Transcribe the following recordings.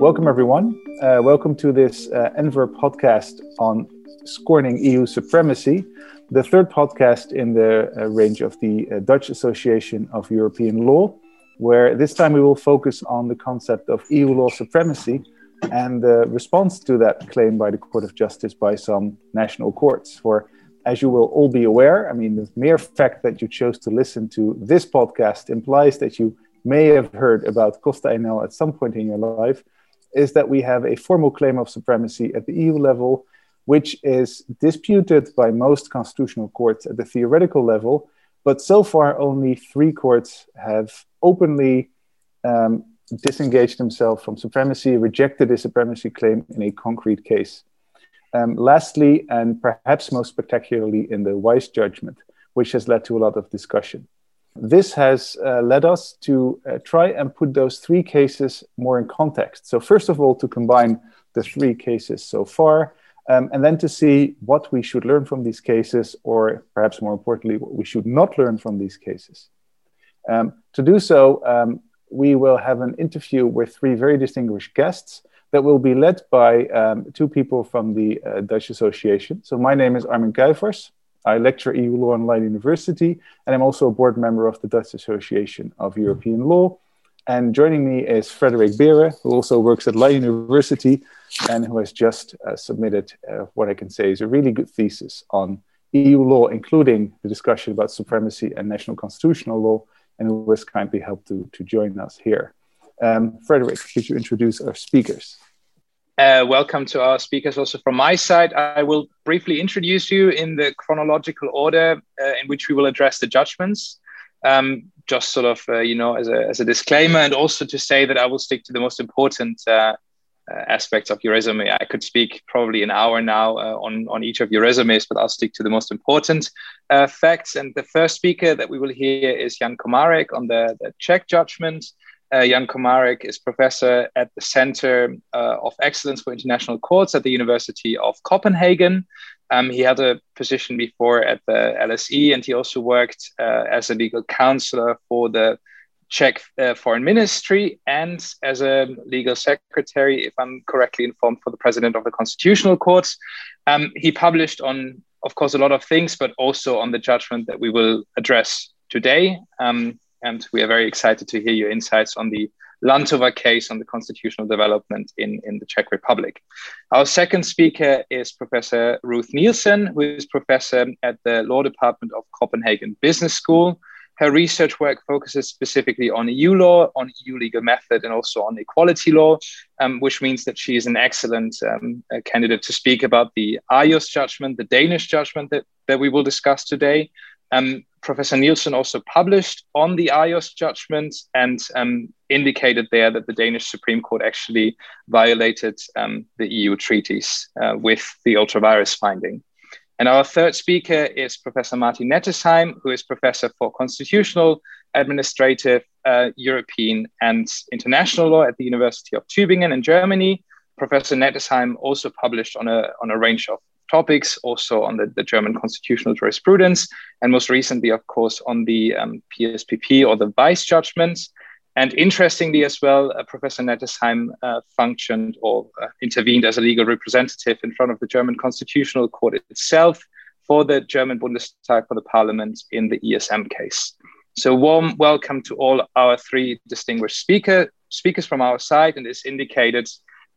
Welcome, everyone. Uh, welcome to this uh, Enver podcast on scorning EU supremacy, the third podcast in the uh, range of the uh, Dutch Association of European Law, where this time we will focus on the concept of EU law supremacy and the response to that claim by the Court of Justice by some national courts. For as you will all be aware, I mean, the mere fact that you chose to listen to this podcast implies that you may have heard about Costa ENEL at some point in your life is that we have a formal claim of supremacy at the EU level, which is disputed by most constitutional courts at the theoretical level. But so far, only three courts have openly um, disengaged themselves from supremacy, rejected a supremacy claim in a concrete case. Um, lastly, and perhaps most spectacularly in the Weiss judgment, which has led to a lot of discussion. This has uh, led us to uh, try and put those three cases more in context. So, first of all, to combine the three cases so far, um, and then to see what we should learn from these cases, or perhaps more importantly, what we should not learn from these cases. Um, to do so, um, we will have an interview with three very distinguished guests that will be led by um, two people from the uh, Dutch Association. So, my name is Armin Cuyvers. I lecture EU law in Leiden University, and I'm also a board member of the Dutch Association of European Law. And joining me is Frederik Beere, who also works at Leiden University and who has just uh, submitted uh, what I can say is a really good thesis on EU law, including the discussion about supremacy and national constitutional law, and who has kindly helped to, to join us here. Um, Frederik, could you introduce our speakers? Uh, welcome to our speakers also from my side. I will briefly introduce you in the chronological order uh, in which we will address the judgments. Um, just sort of, uh, you know, as a, as a disclaimer, and also to say that I will stick to the most important uh, uh, aspects of your resume. I could speak probably an hour now uh, on, on each of your resumes, but I'll stick to the most important facts. And the first speaker that we will hear is Jan Komarek on the, the Czech judgment. Uh, Jan Komarek is professor at the Center uh, of Excellence for International Courts at the University of Copenhagen. Um, he had a position before at the LSE, and he also worked uh, as a legal counselor for the Czech uh, Foreign Ministry and as a legal secretary, if I'm correctly informed, for the president of the Constitutional Courts. Um, he published on, of course, a lot of things, but also on the judgment that we will address today. Um, and we are very excited to hear your insights on the Landtová case on the constitutional development in, in the Czech Republic. Our second speaker is Professor Ruth Nielsen, who is professor at the Law Department of Copenhagen Business School. Her research work focuses specifically on EU law, on EU legal method, and also on equality law, um, which means that she is an excellent um, candidate to speak about the Ajos judgment, the Danish judgment that, that we will discuss today, um, Professor Nielsen also published on the Ajos judgment and um, indicated there that the Danish Supreme Court actually violated um, the EU treaties uh, with the ultra vires finding. And our third speaker is Professor Martin Nettesheim, who is Professor for Constitutional, Administrative, uh, European, and International Law at the University of Tübingen in Germany. Professor Nettesheim also published on a, on a range of topics, also on the, the German constitutional jurisprudence, and most recently, of course, on the um, PSPP or the Weiss judgments. And interestingly, as well, uh, Professor Nettesheim uh, functioned or uh, intervened as a legal representative in front of the German Constitutional Court itself for the German Bundestag, for the parliament in the ESM case. So, warm welcome to all our three distinguished speaker, speakers from our side. And it's indicated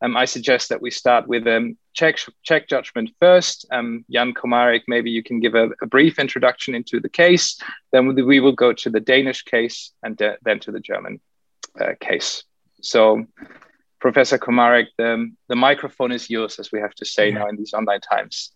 um, I suggest that we start with um, Czech, Czech judgment first. Um, Jan Komarek, maybe you can give a, a, brief introduction into the case. Then we will go to the Danish case and de- then to the German uh, case. So, Professor Komarek, the, the microphone is yours, as we have to say now in these online times.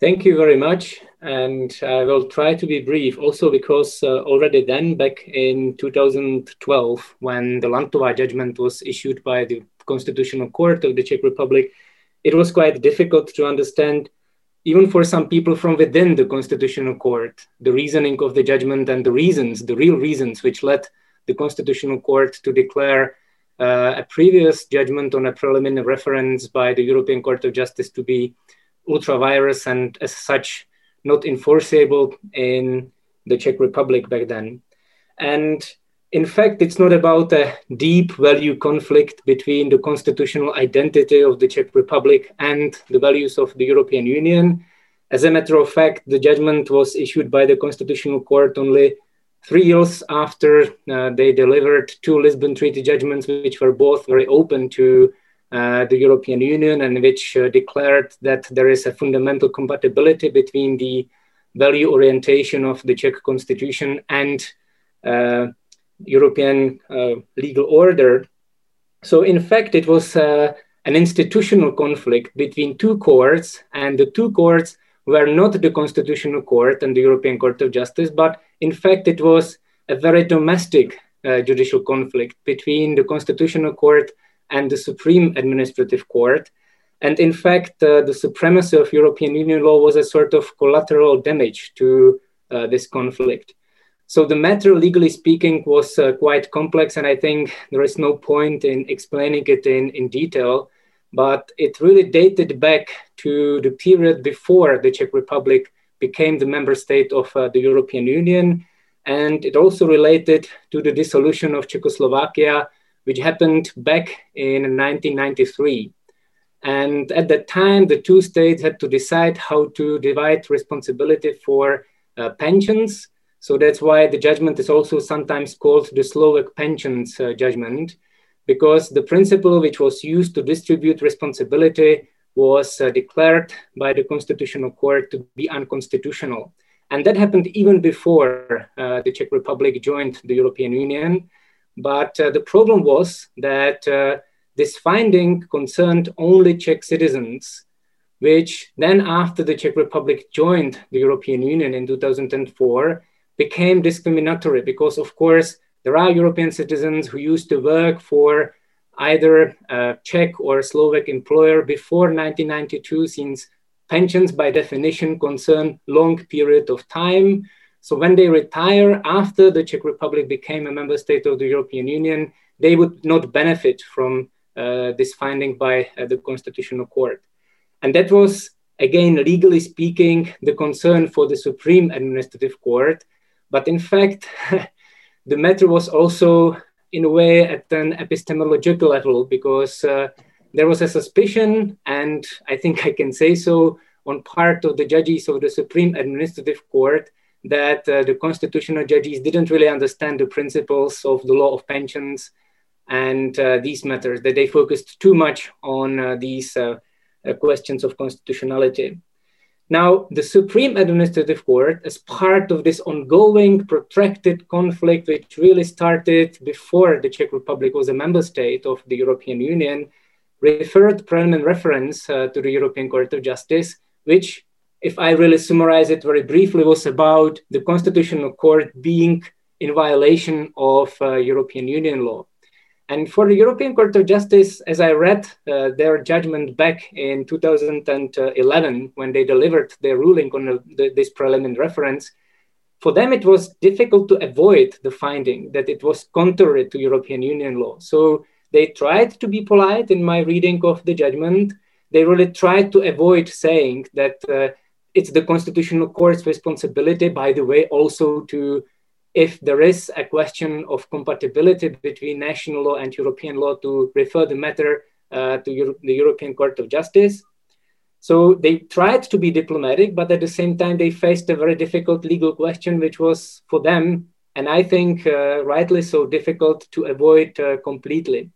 Thank you very much. And I will try to be brief also because uh, already then, back in 2012, when the Landtová judgment was issued by the Constitutional Court of the Czech Republic, it was quite difficult to understand, even for some people from within the Constitutional Court, the reasoning of the judgment and the reasons, the real reasons which led the Constitutional Court to declare uh, a previous judgment on a preliminary reference by the European Court of Justice to be ultra vires and as such not enforceable in the Czech Republic back then. And in fact, it's not about a deep value conflict between the constitutional identity of the Czech Republic and the values of the European Union. As a matter of fact, the judgment was issued by the Constitutional Court only three years after uh, they delivered two Lisbon Treaty judgments, which were both very open to uh, the European Union and which uh, declared that there is a fundamental compatibility between the value orientation of the Czech constitution and uh, European uh, legal order. So, in fact, it was uh, an institutional conflict between two courts, and the two courts were not the Constitutional Court and the European Court of Justice, but in fact, it was a very domestic uh, judicial conflict between the Constitutional Court and the Supreme Administrative Court. And in fact, uh, the supremacy of European Union law was a sort of collateral damage to uh, this conflict. So the matter, legally speaking, was uh, quite complex, and I think there is no point in explaining it in, in detail. But it really dated back to the period before the Czech Republic became the member state of uh, the European Union. And it also related to the dissolution of Czechoslovakia, which happened back in 1993. And at that time, the two states had to decide how to divide responsibility for uh, pensions. So that's why the judgment is also sometimes called the Slovak pensions uh, judgment, because the principle which was used to distribute responsibility was uh, declared by the Constitutional Court to be unconstitutional. And that happened even before uh, the Czech Republic joined the European Union. But uh, the problem was that uh, this finding concerned only Czech citizens, which then, after the Czech Republic joined the European Union in 2004, became discriminatory because, of course, there are European citizens who used to work for either a Czech or Slovak employer before 1992, since pensions by definition concern long period of time. So when they retire after the Czech Republic became a member state of the European Union, they would not benefit from uh, this finding by uh, the Constitutional Court. And that was, again, legally speaking, the concern for the Supreme Administrative Court. But in fact, the matter was also, in a way, at an epistemological level because uh, there was a suspicion, and I think I can say so, on part of the judges of the Supreme Administrative Court that uh, the constitutional judges didn't really understand the principles of the law of pensions and uh, these matters, that they focused too much on uh, these uh, uh, questions of constitutionality. Now, the Supreme Administrative Court, as part of this ongoing protracted conflict, which really started before the Czech Republic was a member state of the European Union, referred preliminary reference uh, to the European Court of Justice, which if I really summarize it very briefly, was about the Constitutional Court being in violation of uh, European Union law. And for the European Court of Justice, as I read uh, their judgment back in 2011, when they delivered their ruling on the, this preliminary reference, for them it was difficult to avoid the finding that it was contrary to European Union law. So they tried to be polite in my reading of the judgment. They really tried to avoid saying that uh, it's the constitutional court's responsibility, by the way, also to, if there is a question of compatibility between national law and European law, to refer the matter uh, to Euro- the European Court of Justice. So they tried to be diplomatic, but at the same time, they faced a very difficult legal question, which was for them, and I think uh, rightly so, difficult to avoid uh, completely.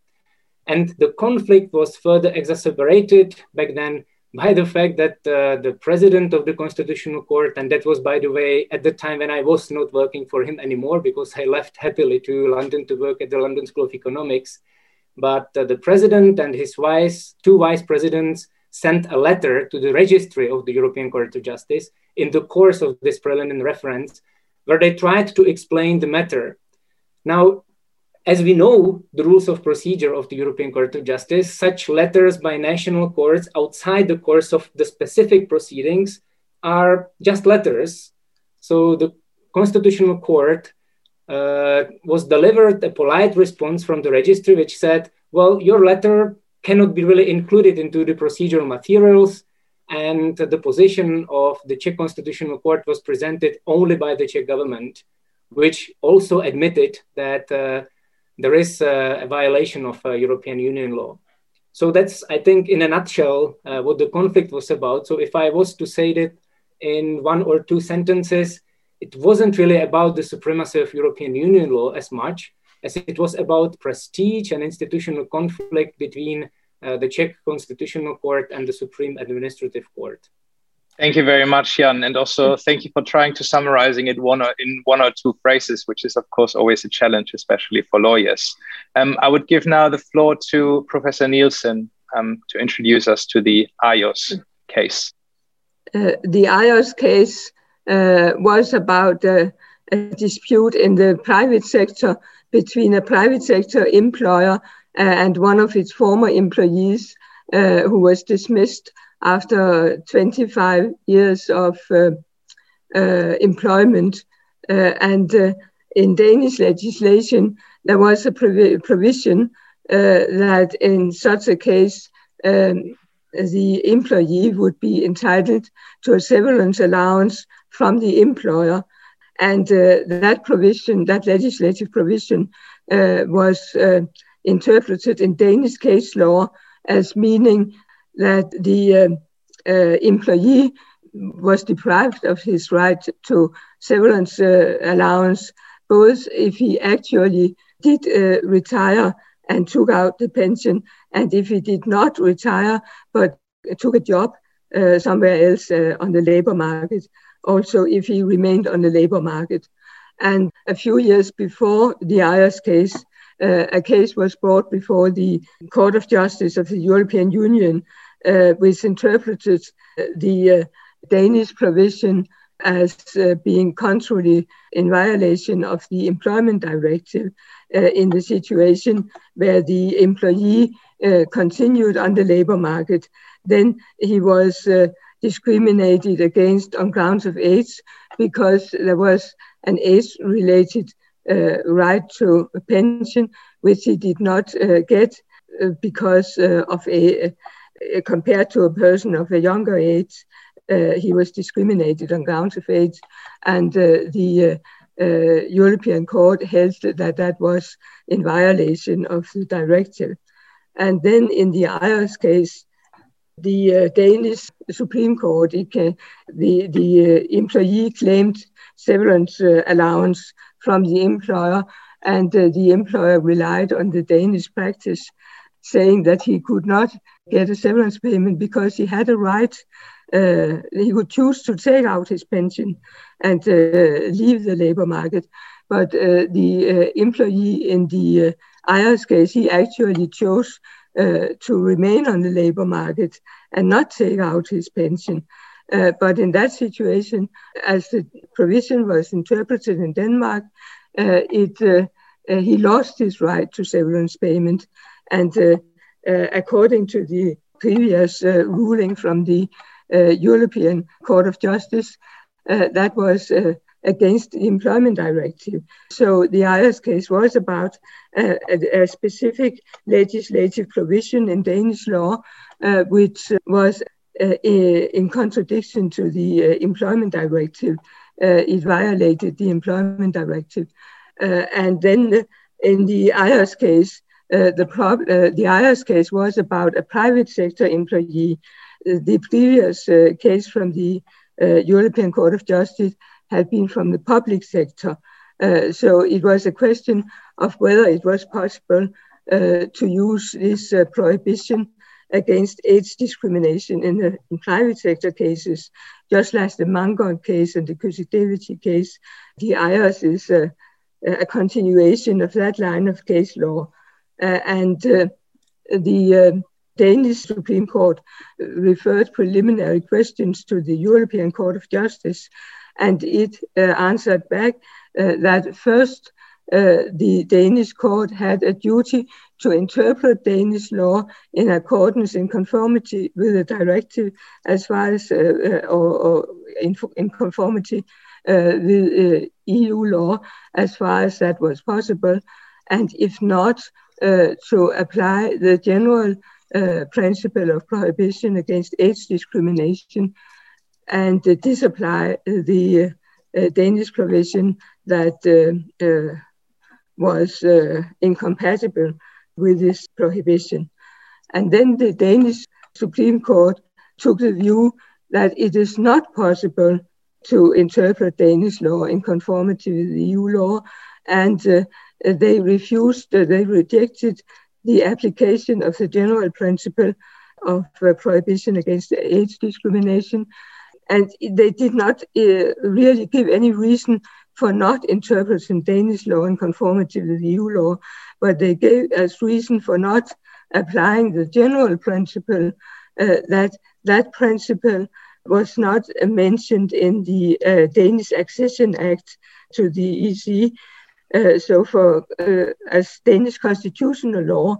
And the conflict was further exacerbated back then by the fact that uh, the president of the constitutional court and that was by the way at the time when i was not working for him anymore because i left happily to london to work at the london school of economics. But uh, the president and his vice two vice presidents sent a letter to the registry of the european court of justice in the course of this preliminary reference where they tried to explain the matter. Now as we know the rules of procedure of the European Court of Justice, such letters by national courts outside the course of the specific proceedings are just letters. So the Constitutional Court uh, was delivered a polite response from the registry, which said, well, your letter cannot be really included into the procedural materials. And the position of the Czech Constitutional Court was presented only by the Czech government which also admitted that uh, there is a violation of uh, European Union law. So that's, I think, in a nutshell, uh, what the conflict was about. So if I was to say that in one or two sentences, it wasn't really about the supremacy of European Union law as much as it was about prestige and institutional conflict between uh, the Czech Constitutional Court and the Supreme Administrative Court. Thank you very much, Jan, and also thank you for trying to summarizing it one or, in one or two phrases, which is of course always a challenge, especially for lawyers. Um, I would give now the floor to Professor Nielsen um, to introduce us to the Ajos case. Uh, the Ajos case uh, was about uh, a dispute in the private sector between a private sector employer uh, and one of its former employees uh, who was dismissed after 25 years of uh, uh, employment. Uh, and in Danish legislation, there was a provi provision that in such a case, um, the employee would be entitled to a severance allowance from the employer. And uh, that provision, that legislative provision, uh, was uh, interpreted in Danish case law as meaning that the uh, uh, employee was deprived of his right to severance uh, allowance, both if he actually did retire and took out the pension, and if he did not retire but took a job uh, somewhere else uh, on the labor market, also if he remained on the labor market. And a few years before the Ajos case, uh, a case was brought before the Court of Justice of the European Union uh, which interpreted uh, the uh, Danish provision as uh, being contrary in violation of the employment directive uh, in the situation where the employee uh, continued on the labor market. Then he was discriminated against on grounds of age because there was an age related right to a pension, which he did not get because of a uh, compared to a person of a younger age, uh, he was discriminated on grounds of age, and uh, the uh, European Court held that that was in violation of the directive. And then in the Ajos case, the uh, Danish Supreme Court, can, the, the uh, employee claimed severance allowance from the employer, and the employer relied on the Danish practice saying that he could not get a severance payment because he had a right. Uh, he could choose to take out his pension and uh, leave the labor market. But uh, the uh, employee in the uh, case, he actually chose uh, to remain on the labor market and not take out his pension. Uh, but in that situation, as the provision was interpreted in Denmark, it, he lost his right to severance payment and according to the previous uh, ruling from the European Court of Justice, that was against the employment directive. So the Ajos case was about uh, a, a, specific legislative provision in Danish law, uh, which was uh, in contradiction to the employment directive. it violated the employment directive. and then in the Ajos case, uh, the, prob- uh, the case was about a private sector employee. Uh, the previous uh, case from the European Court of Justice had been from the public sector. so it was a question of whether it was possible to use this prohibition against age discrimination in the in private sector cases, just like the Mangold case and the Kücükdeveci case. The Ajos is a, a continuation of that line of case law. Uh, and uh, the uh, Danish Supreme Court referred preliminary questions to the European Court of Justice, and it answered back that first uh, the Danish court had a duty to interpret Danish law in accordance in conformity with the directive as far as uh, or, or in, in, conformity uh, with EU law as far as that was possible. And if not to apply the general uh, principle of prohibition against age discrimination and uh, disapply the uh, Danish provision that uh, uh, was uh, incompatible with this prohibition. And then the Danish Supreme Court took the view that it is not possible to interpret Danish law in conformity with EU law, and uh, they refused, uh, they rejected the application of the general principle of uh, prohibition against age discrimination. And they did not uh, really give any reason for not interpreting Danish law in conformity with EU law, but they gave as reason for not applying the general principle uh, that that principle was not mentioned in the uh, Danish Accession Act to the EC. Uh, so, for uh, as Danish constitutional law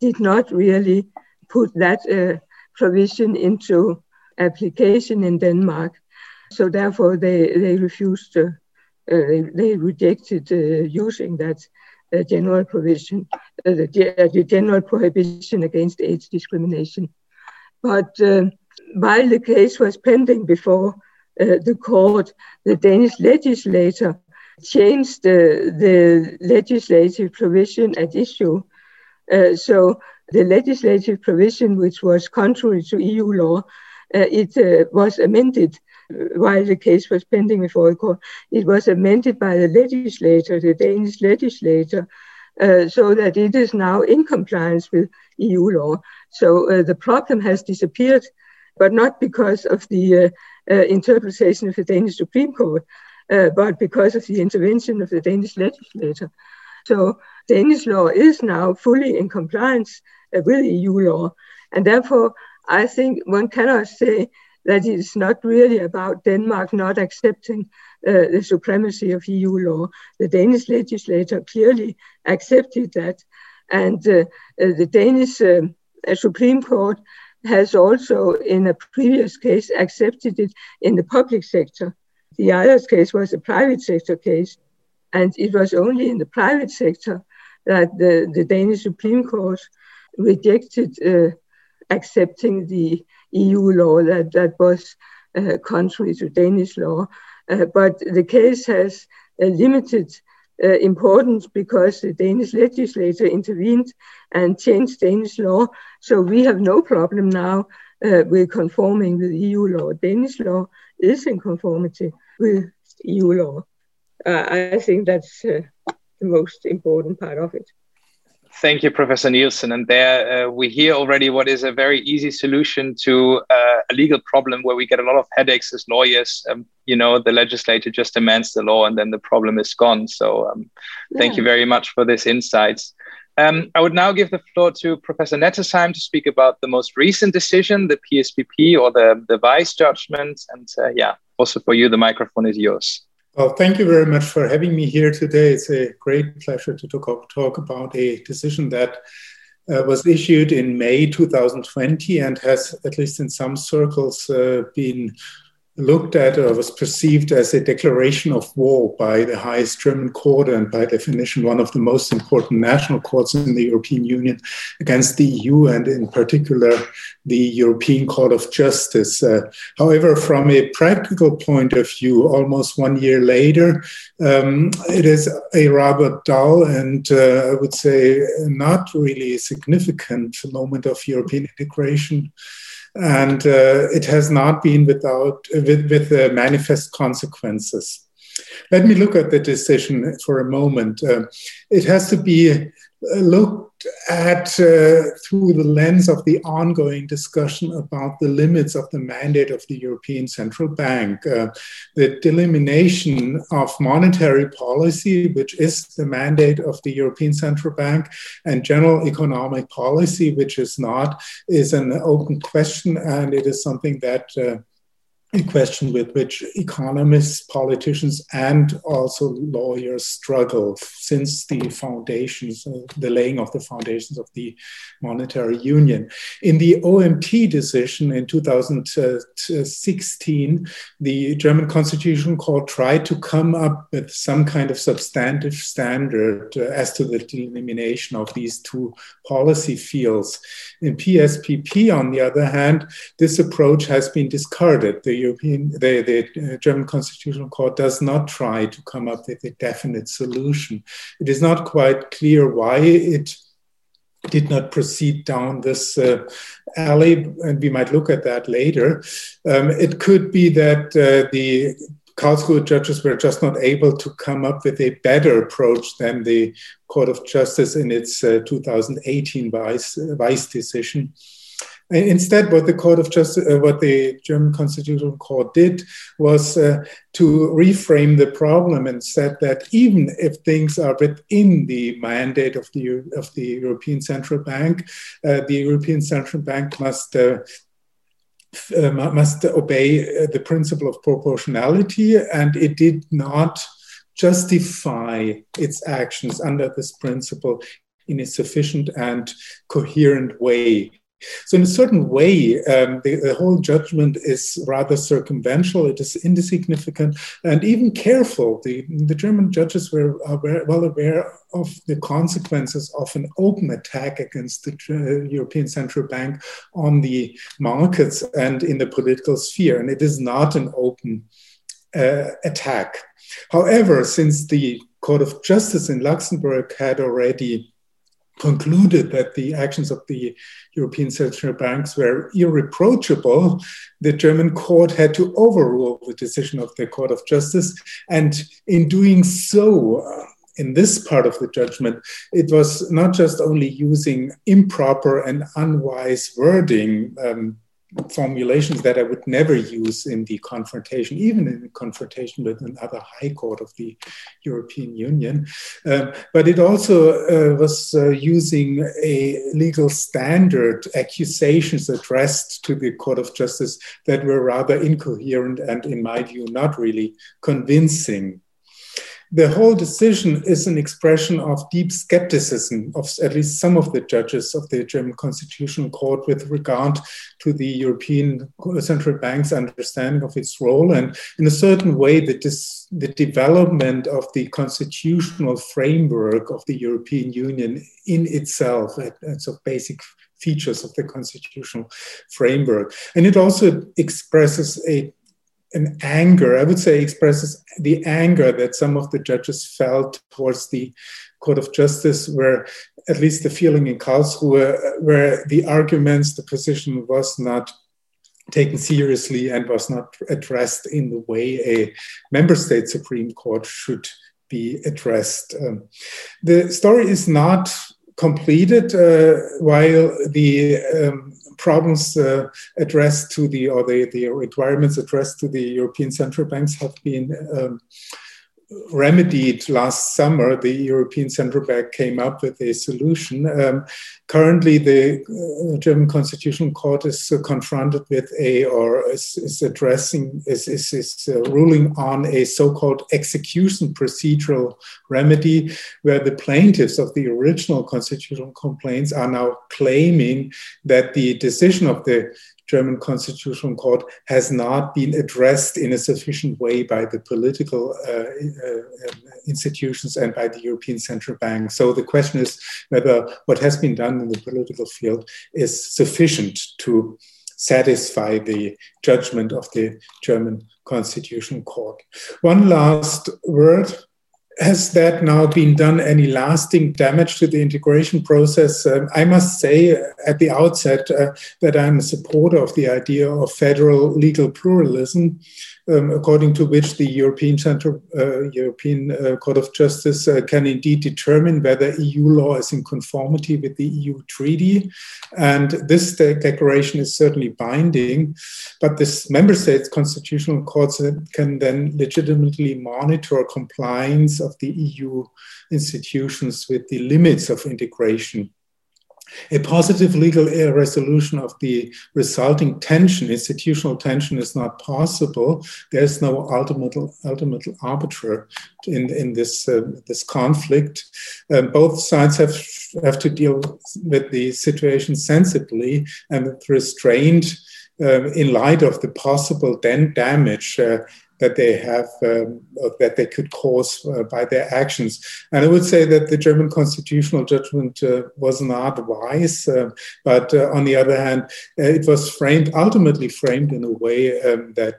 did not really put that uh, provision into application in Denmark, so therefore they they refused to. They, they, rejected using that general provision, the, the general prohibition against age discrimination. But while the case was pending before the court, the Danish legislator changed the, the legislative provision at issue. Uh, so the legislative provision, which was contrary to EU law, uh, it uh, was amended while the case was pending before the court. It was amended by the legislator, the Danish legislator, uh, so that it is now in compliance with EU law. So uh, the problem has disappeared but not because of the uh, uh, interpretation of the Danish Supreme Court, uh, but because of the intervention of the Danish legislature. So Danish law is now fully in compliance with EU law, and therefore I think one cannot say that it is not really about Denmark not accepting uh, the supremacy of EU law. The Danish legislature clearly accepted that, and uh, uh, the Danish Supreme Court has also, in a previous case, accepted it in the public sector. The Ajos case was a private sector case, and it was only in the private sector that the, the Danish Supreme Court rejected uh, accepting the EU law that, that was uh, contrary to Danish law. Uh, but the case has limited uh, important because the Danish legislature intervened and changed Danish law. So we have no problem now uh, with conforming with EU law. Danish law is in conformity with EU law. Uh, I think that's uh, the most important part of it. Thank you, Professor Nielsen. And there uh, we hear already what is a very easy solution to uh, a legal problem where we get a lot of headaches as lawyers. Um, you know, the legislator just amends the law and then the problem is gone. So um, yeah. thank you very much for this insights. Um, I would now give the floor to Professor Nettesheim to speak about the most recent decision, the PSPP or the, the Weiss judgment. And uh, yeah, also for you, the microphone is yours. Well, thank you very much for having me here today. It's a great pleasure to talk, talk about a decision that uh, was issued in May 2020 and has, at least in some circles, uh, been looked at or was perceived as a declaration of war by the highest German court and by definition one of the most important national courts in the European Union against the EU and in particular the European Court of Justice. Uh, however, from a practical point of view, almost one year later, um, it is a rather dull and uh, I would say not really significant moment of European integration and uh, it has not been without with, with uh, manifest consequences. Let me look at the decision for a moment. Uh, it has to be looked at uh, through the lens of the ongoing discussion about the limits of the mandate of the European Central Bank, uh, the delimitation of monetary policy, which is the mandate of the European Central Bank, and general economic policy, which is not, is an open question, and it is something that uh, a question with which economists, politicians, and also lawyers struggle since the foundations, uh, the laying of the foundations of the monetary union. In the OMT decision in 2016, the German Constitutional Court tried to come up with some kind of substantive standard uh, as to the delimitation of these two policy fields. In PSPP, on the other hand, this approach has been discarded. The European, the, the German Constitutional Court does not try to come up with a definite solution. It is not quite clear why it did not proceed down this uh, alley, and we might look at that later. Um, it could be that uh, the Karlsruhe judges were just not able to come up with a better approach than the Court of Justice in its uh, 2018 Weiss, Weiss decision. Instead, what the Court of Justice, uh, what the German Constitutional Court did was uh, to reframe the problem and said that even if things are within the mandate of the of the European Central Bank, uh, the European Central Bank must. Uh, uh, must obey uh, the principle of proportionality, and it did not justify its actions under this principle in a sufficient and coherent way. So, in a certain way, um, the, the, whole judgment is rather circumventional, it is insignificant, and even careful. The, the German judges were aware, well aware of the consequences of an open attack against the uh, European Central Bank on the markets and in the political sphere. And it is not an open uh, attack. However, since the Court of Justice in Luxembourg had already concluded that the actions of the European central banks were irreproachable, the German court had to overrule the decision of the Court of Justice. And in doing so, uh, in this part of the judgment, it was not just only using improper and unwise wording, um, formulations that I would never use in the confrontation, even in the confrontation with another high court of the European Union. Um, but it also uh, was uh, using a legal standard accusations addressed to the Court of Justice that were rather incoherent and, in my view, not really convincing the whole decision is an expression of deep skepticism of at least some of the judges of the German Constitutional Court with regard to the European Central Bank's understanding of its role. And in a certain way, the, dis, the development of the constitutional framework of the European Union in itself, as of basic features of the constitutional framework. And it also expresses a an anger, I would say, expresses the anger that some of the judges felt towards the Court of Justice, where at least the feeling in Karlsruhe, where the arguments, the position was not taken seriously and was not addressed in the way a member state Supreme Court should be addressed. Um, the story is not completed uh, while the um, problems uh, addressed to the, or the, the requirements addressed to the European central banks have been um, remedied last summer, the European Central Bank came up with a solution. Um, currently, the uh, German Constitutional Court is uh, confronted with a, or is, is addressing, is, is, is uh, ruling on a so called execution procedural remedy, where the plaintiffs of the original constitutional complaints are now claiming that the decision of the German Constitutional Court has not been addressed in a sufficient way by the political uh, uh, institutions and by the European Central Bank. So the question is whether what has been done in the political field is sufficient to satisfy the judgment of the German Constitutional Court. One last word has that now been done any lasting damage to the integration process? Um, I must say at the outset uh, that I'm a supporter of the idea of federal legal pluralism um, according to which the European Central uh, European uh, Court of Justice uh, can indeed determine whether EU law is in conformity with the EU treaty. And this de declaration is certainly binding, but this member states' constitutional courts can then legitimately monitor compliance of the EU institutions with the limits of integration a positive legal resolution of the resulting tension, institutional tension, is not possible. There's no ultimate, ultimate arbiter in, in this, uh, this conflict. Um, both sides have, have to deal with the situation sensibly and with restraint um, in light of the possible then damage uh, that they have um, that they could cause uh, by their actions. And I would say that the German constitutional judgment uh, was not wise, uh, but uh, on the other hand, uh, it was framed ultimately framed in a way um, that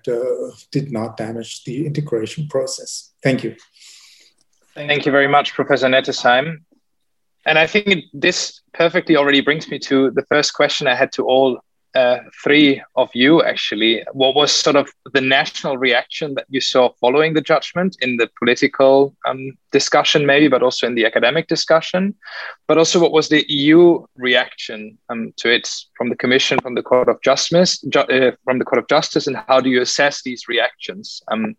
did not damage the integration process. Thank you. Thank you very much, Professor Nettesheim. And I think this perfectly already brings me to the first question I had to all uh, three of you actually. What was sort of the national reaction that you saw following the judgment in the political um, discussion, maybe, but also in the academic discussion? But also, what was the EU reaction um, to it from the Commission, from the Court of Justice, ju- uh, from the Court of Justice, and how do you assess these reactions? Um,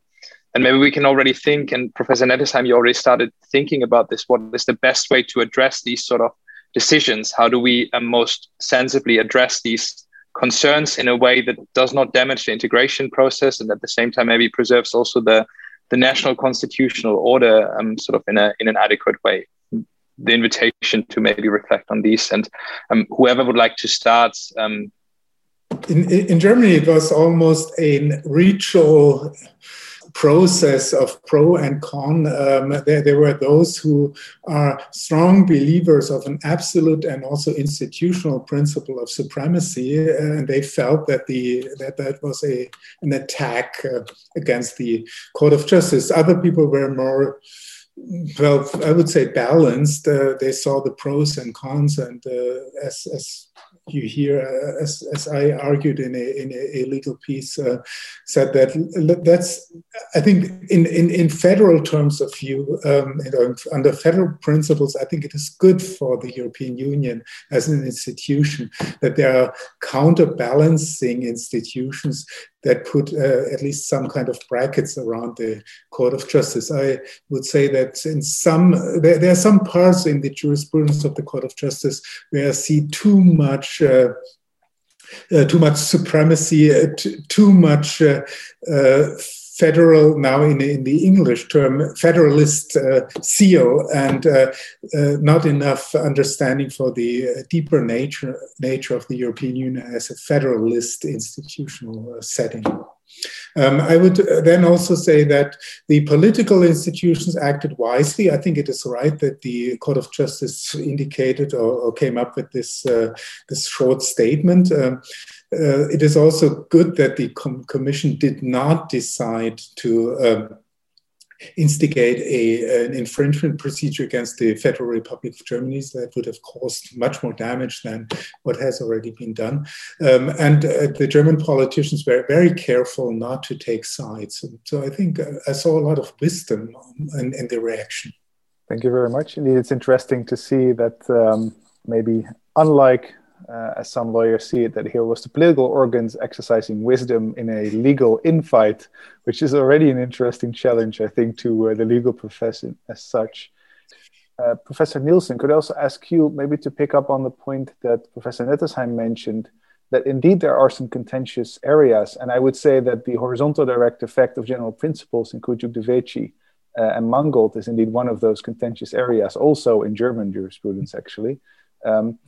and maybe we can already think, and Professor Nettesheim, you already started thinking about this. What is the best way to address these sort of decisions? How do we uh, most sensibly address these concerns in a way that does not damage the integration process and at the same time maybe preserves also the the national constitutional order um, sort of in a in an adequate way? The invitation to maybe reflect on these, and um, whoever would like to start. Um, in, in Germany, it was almost a ritual process of pro and con. Um, there, there, were those who are strong believers of an absolute and also institutional principle of supremacy, and they felt that the that that was a an attack uh, against the Court of Justice. Other people were more well, I would say balanced. Uh, they saw the pros and cons, and uh, as, as you hear, uh, as, as I argued in a, in a, legal piece, uh, said that that's, I think, in, in, in federal terms of view, um, you know, under federal principles, I think it is good for the European Union as an institution that there are counterbalancing institutions that put uh, at least some kind of brackets around the Court of Justice. I would say that in some there, there, are some parts in the jurisprudence of the Court of Justice where I see too much. Uh, uh, too much supremacy, uh, too much federal, now in, in the English term, federalist uh, seal, and uh, uh, not enough understanding for the deeper nature, nature of the European Union as a federalist institutional setting. Um, I would uh, then also say that the political institutions acted wisely. I think it is right that the Court of Justice indicated or, or came up with this, uh, this short statement. Um, uh, it is also good that the com Commission did not decide to um, instigate a, an infringement procedure against the Federal Republic of Germany So that would have caused much more damage than what has already been done. Um, and uh, the German politicians were very careful not to take sides. So I think uh, I saw a lot of wisdom in, in, the reaction. Thank you very much. Indeed, it's interesting to see that um, maybe unlike uh, as some lawyers see it, that here was the political organs exercising wisdom in a legal infight, which is already an interesting challenge, I think, to uh, the legal profession as such. Uh, Professor Nielsen, could I also ask you maybe to pick up on the point that Professor Nettesheim mentioned, that indeed there are some contentious areas, and I would say that the horizontal direct effect of general principles in Kujuk de uh, and Mangold is indeed one of those contentious areas, also in German jurisprudence, actually. Um,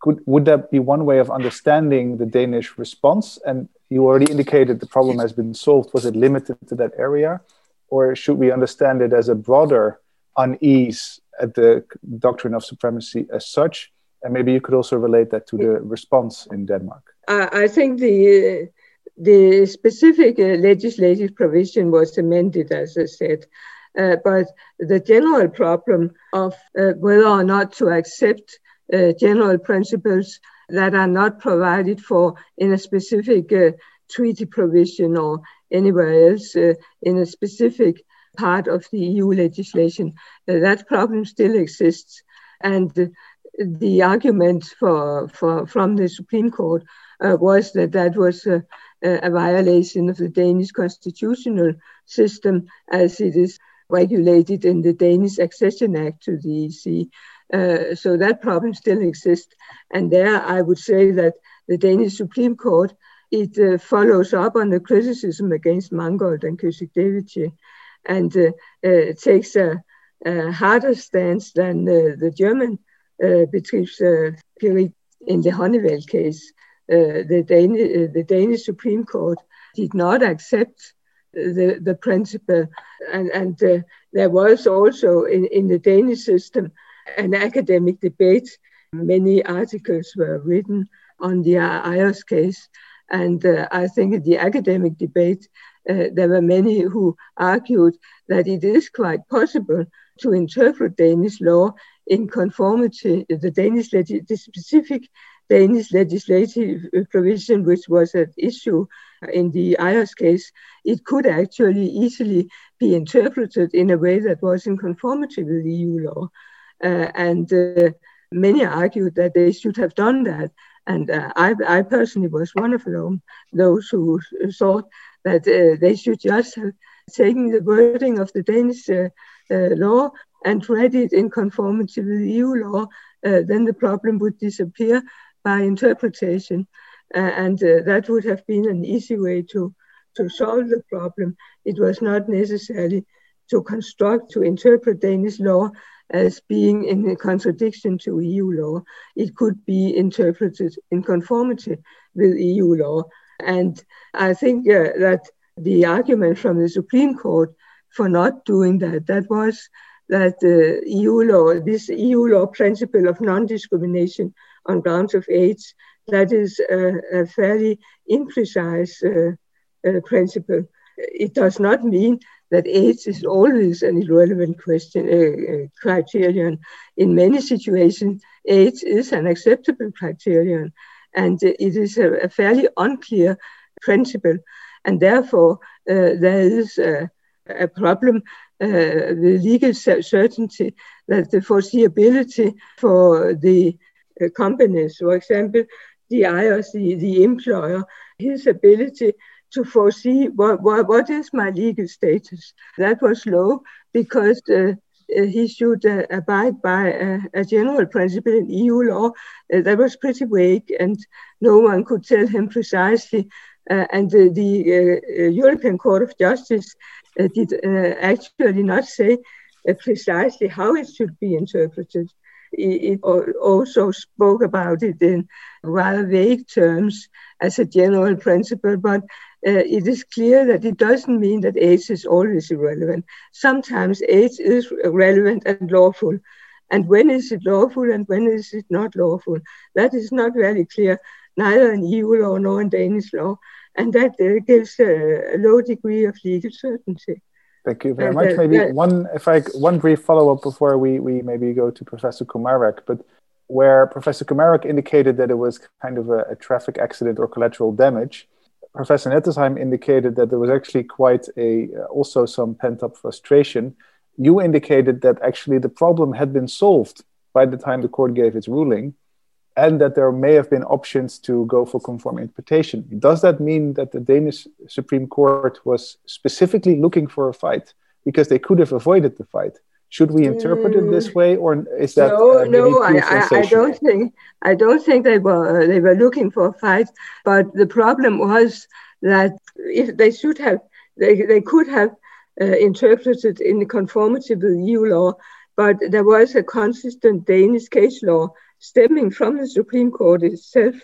could would that be one way of understanding the Danish response? And you already indicated the problem has been solved. Was it limited to that area, or should we understand it as a broader unease at the doctrine of supremacy as such? And maybe you could also relate that to the response in Denmark. I think the the specific uh, legislative provision was amended, as I said. Uh, but the general problem of uh, whether or not to accept uh, general principles that are not provided for in a specific uh, treaty provision or anywhere else uh, in a specific part of the EU legislation. Uh, that problem still exists. And the argument for, for, from the Supreme Court uh, was that that was a, a violation of the Danish constitutional system as it is regulated in the Danish Accession Act to the EC. Uh, so that problem still exists. And there I would say that the Danish Supreme Court, it uh, follows up on the criticism against Mangold and Kücükdeveci and uh, uh, takes a, a, harder stance than the German uh, Betriebsgericht in the Honeywell case. the, Dan- the Danish Supreme Court did not accept the, the principle. And, and uh, there was also in, in the Danish system an academic debate. Many articles were written on the Ajos case. And uh, I think in the academic debate, uh, there were many who argued that it is quite possible to interpret Danish law in conformity, the Danish the specific Danish legislative provision, which was at issue in the Ajos case, it could actually easily be interpreted in a way that was in conformity with EU law. Uh, and uh, many argued that they should have done that. And uh, I, I, personally was one of them, those who thought that uh, they should just have taken the wording of the Danish uh, uh, law and read it in conformity with EU law, then the problem would disappear by interpretation. Uh, and uh, that would have been an easy way to, to solve the problem. It was not necessary to construct, to interpret Danish law as being in contradiction to EU law. It could be interpreted in conformity with EU law. And I think uh, that the argument from the Supreme Court for not doing that, that was that the EU law, this EU law principle of non-discrimination on grounds of age, that is a, a fairly imprecise uh, uh, principle. It does not mean that age is always an irrelevant question uh, criterion. In many situations, age is an acceptable criterion, and it is a, a fairly unclear principle, and therefore uh, there is a, a problem uh, the legal certainty that the foreseeability for the uh, companies, for example, the the, the employer, his ability to foresee what, what, what is my legal status. That was low because uh, uh he should uh, abide by a, a, general principle in EU law uh, that was pretty vague and no one could tell him precisely. Uh, and the, the European Court of Justice did actually not say precisely how it should be interpreted it also spoke about it in rather vague terms as a general principle, but uh, it is clear that it doesn't mean that age is always irrelevant. Sometimes age is relevant and lawful. And when is it lawful and when is it not lawful? That is not very clear, neither in EU law nor in Danish law. And that uh, gives a, a low degree of legal certainty. Thank you very much. Maybe one, if I one brief follow up before we we maybe go to Professor Komárek, but where Professor Komárek indicated that it was kind of a, a traffic accident or collateral damage, Professor Nettesheim indicated that there was actually quite a uh, also some pent up frustration. You indicated that actually the problem had been solved by the time the court gave its ruling, and that there may have been options to go for conform interpretation. Does that mean that the Danish Supreme Court was specifically looking for a fight because they could have avoided the fight? Should we interpret it this way, or is that no? Uh, no, I, I, I, don't think I don't think they were uh, they were looking for a fight. But the problem was that if they should have, they, they could have uh, interpreted in conformity with EU law, but there was a consistent Danish case law stemming from the Supreme Court itself.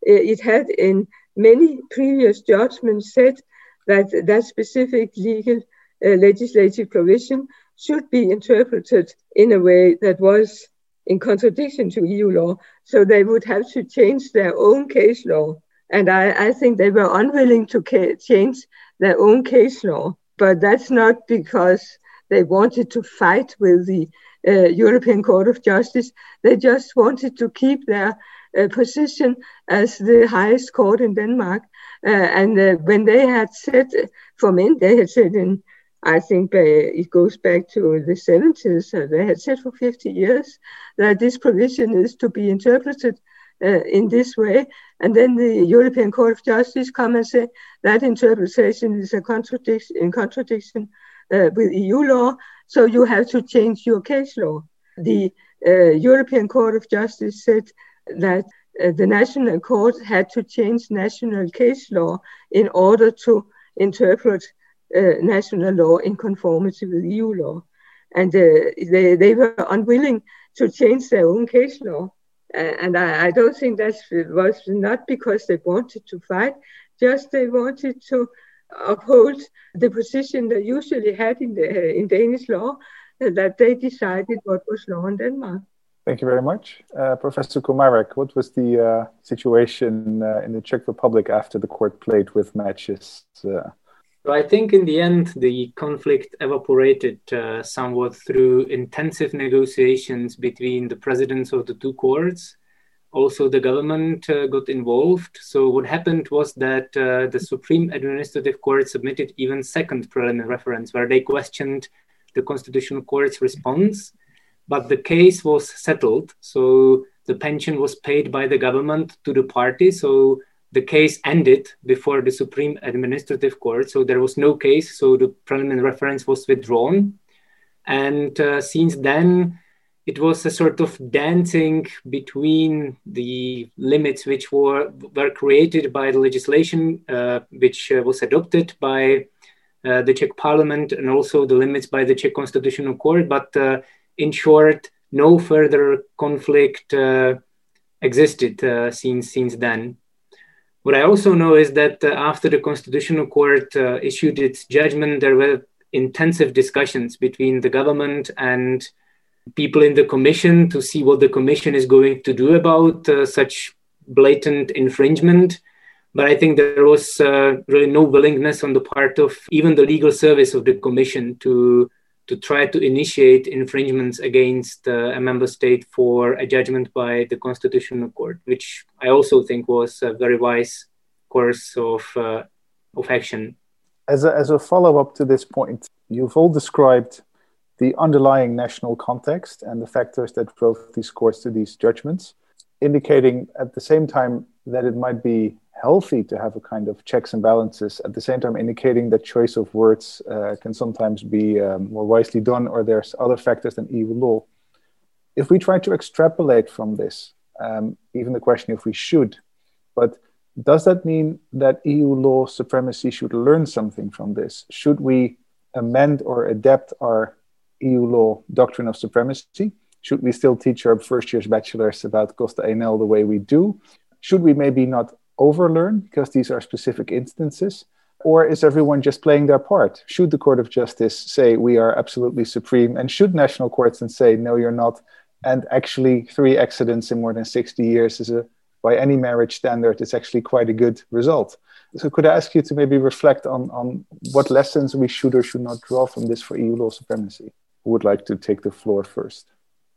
It had in many previous judgments said that that specific legal uh, legislative provision should be interpreted in a way that was in contradiction to EU law. So they would have to change their own case law. And I, I think they were unwilling to ca- change their own case law. But that's not because they wanted to fight with the uh, European Court of Justice. They just wanted to keep their uh, position as the highest court in Denmark. Uh, and uh, when they had said, for men, they had said in, I think it goes back to the 70s, they had said for 50 years that this provision is to be interpreted uh, in this way. And then the European Court of Justice come and say that interpretation is a contradiction in contradiction uh, with EU law, so you have to change your case law. The uh, European Court of Justice said that uh, the national court had to change national case law in order to interpret uh, national law in conformity with EU law. And uh, they, they were unwilling to change their own case law. and I, I, don't think that was not because they wanted to fight, just they wanted to uphold the position they usually had in, the, in Danish law, that they decided what was law in Denmark. Thank you very much. Uh, Professor Komárek, what was the uh, situation uh, in the Czech Republic after the court played with matches? Uh? So I think in the end, the conflict evaporated uh, somewhat through intensive negotiations between the presidents of the two courts. Also, the government uh, got involved. So what happened was that the Supreme Administrative Court submitted even second preliminary reference, where they questioned the Constitutional Court's response but the case was settled. So the pension was paid by the government to the party. So the case ended before the Supreme Administrative Court. So there was no case. So the preliminary reference was withdrawn. And uh, since then, it was a sort of dancing between the limits which were, were created by the legislation uh, which uh, was adopted by uh, the Czech parliament and also the limits by the Czech Constitutional Court. But uh, in short, no further conflict uh, existed since, since then. What I also know is that uh, after the Constitutional Court uh, issued its judgment, there were intensive discussions between the government and people in the commission to see what the commission is going to do about uh, such blatant infringement. But I think there was uh, really no willingness on the part of even the legal service of the commission to to try to initiate infringements against uh, a member state for a judgment by the Constitutional Court, which I also think was a very wise course of, uh, of action. As a, as a follow up to this point, you've all described the underlying national context and the factors that drove these courts to these judgments, indicating at the same time that it might be healthy to have a kind of checks and balances at the same time indicating that choice of words uh, can sometimes be um, more wisely done or there's other factors than eu law. If we try to extrapolate from this um, even the question if we should but does that mean that eu law supremacy should learn something from this? Should we amend or adapt our eu law doctrine of supremacy? Should we still teach our first year's bachelors about costa enel the way we do? Should we maybe not overlearn because these are specific instances? Or is everyone just playing their part? Should the Court of Justice say we are absolutely supreme? And should national courts then say, no, you're not? And actually, three accidents in more than 60 years is a, by any marriage standard, it's actually quite a good result. So, could I ask you to maybe reflect on, on what lessons we should or should not draw from this for EU law supremacy? Who would like to take the floor first?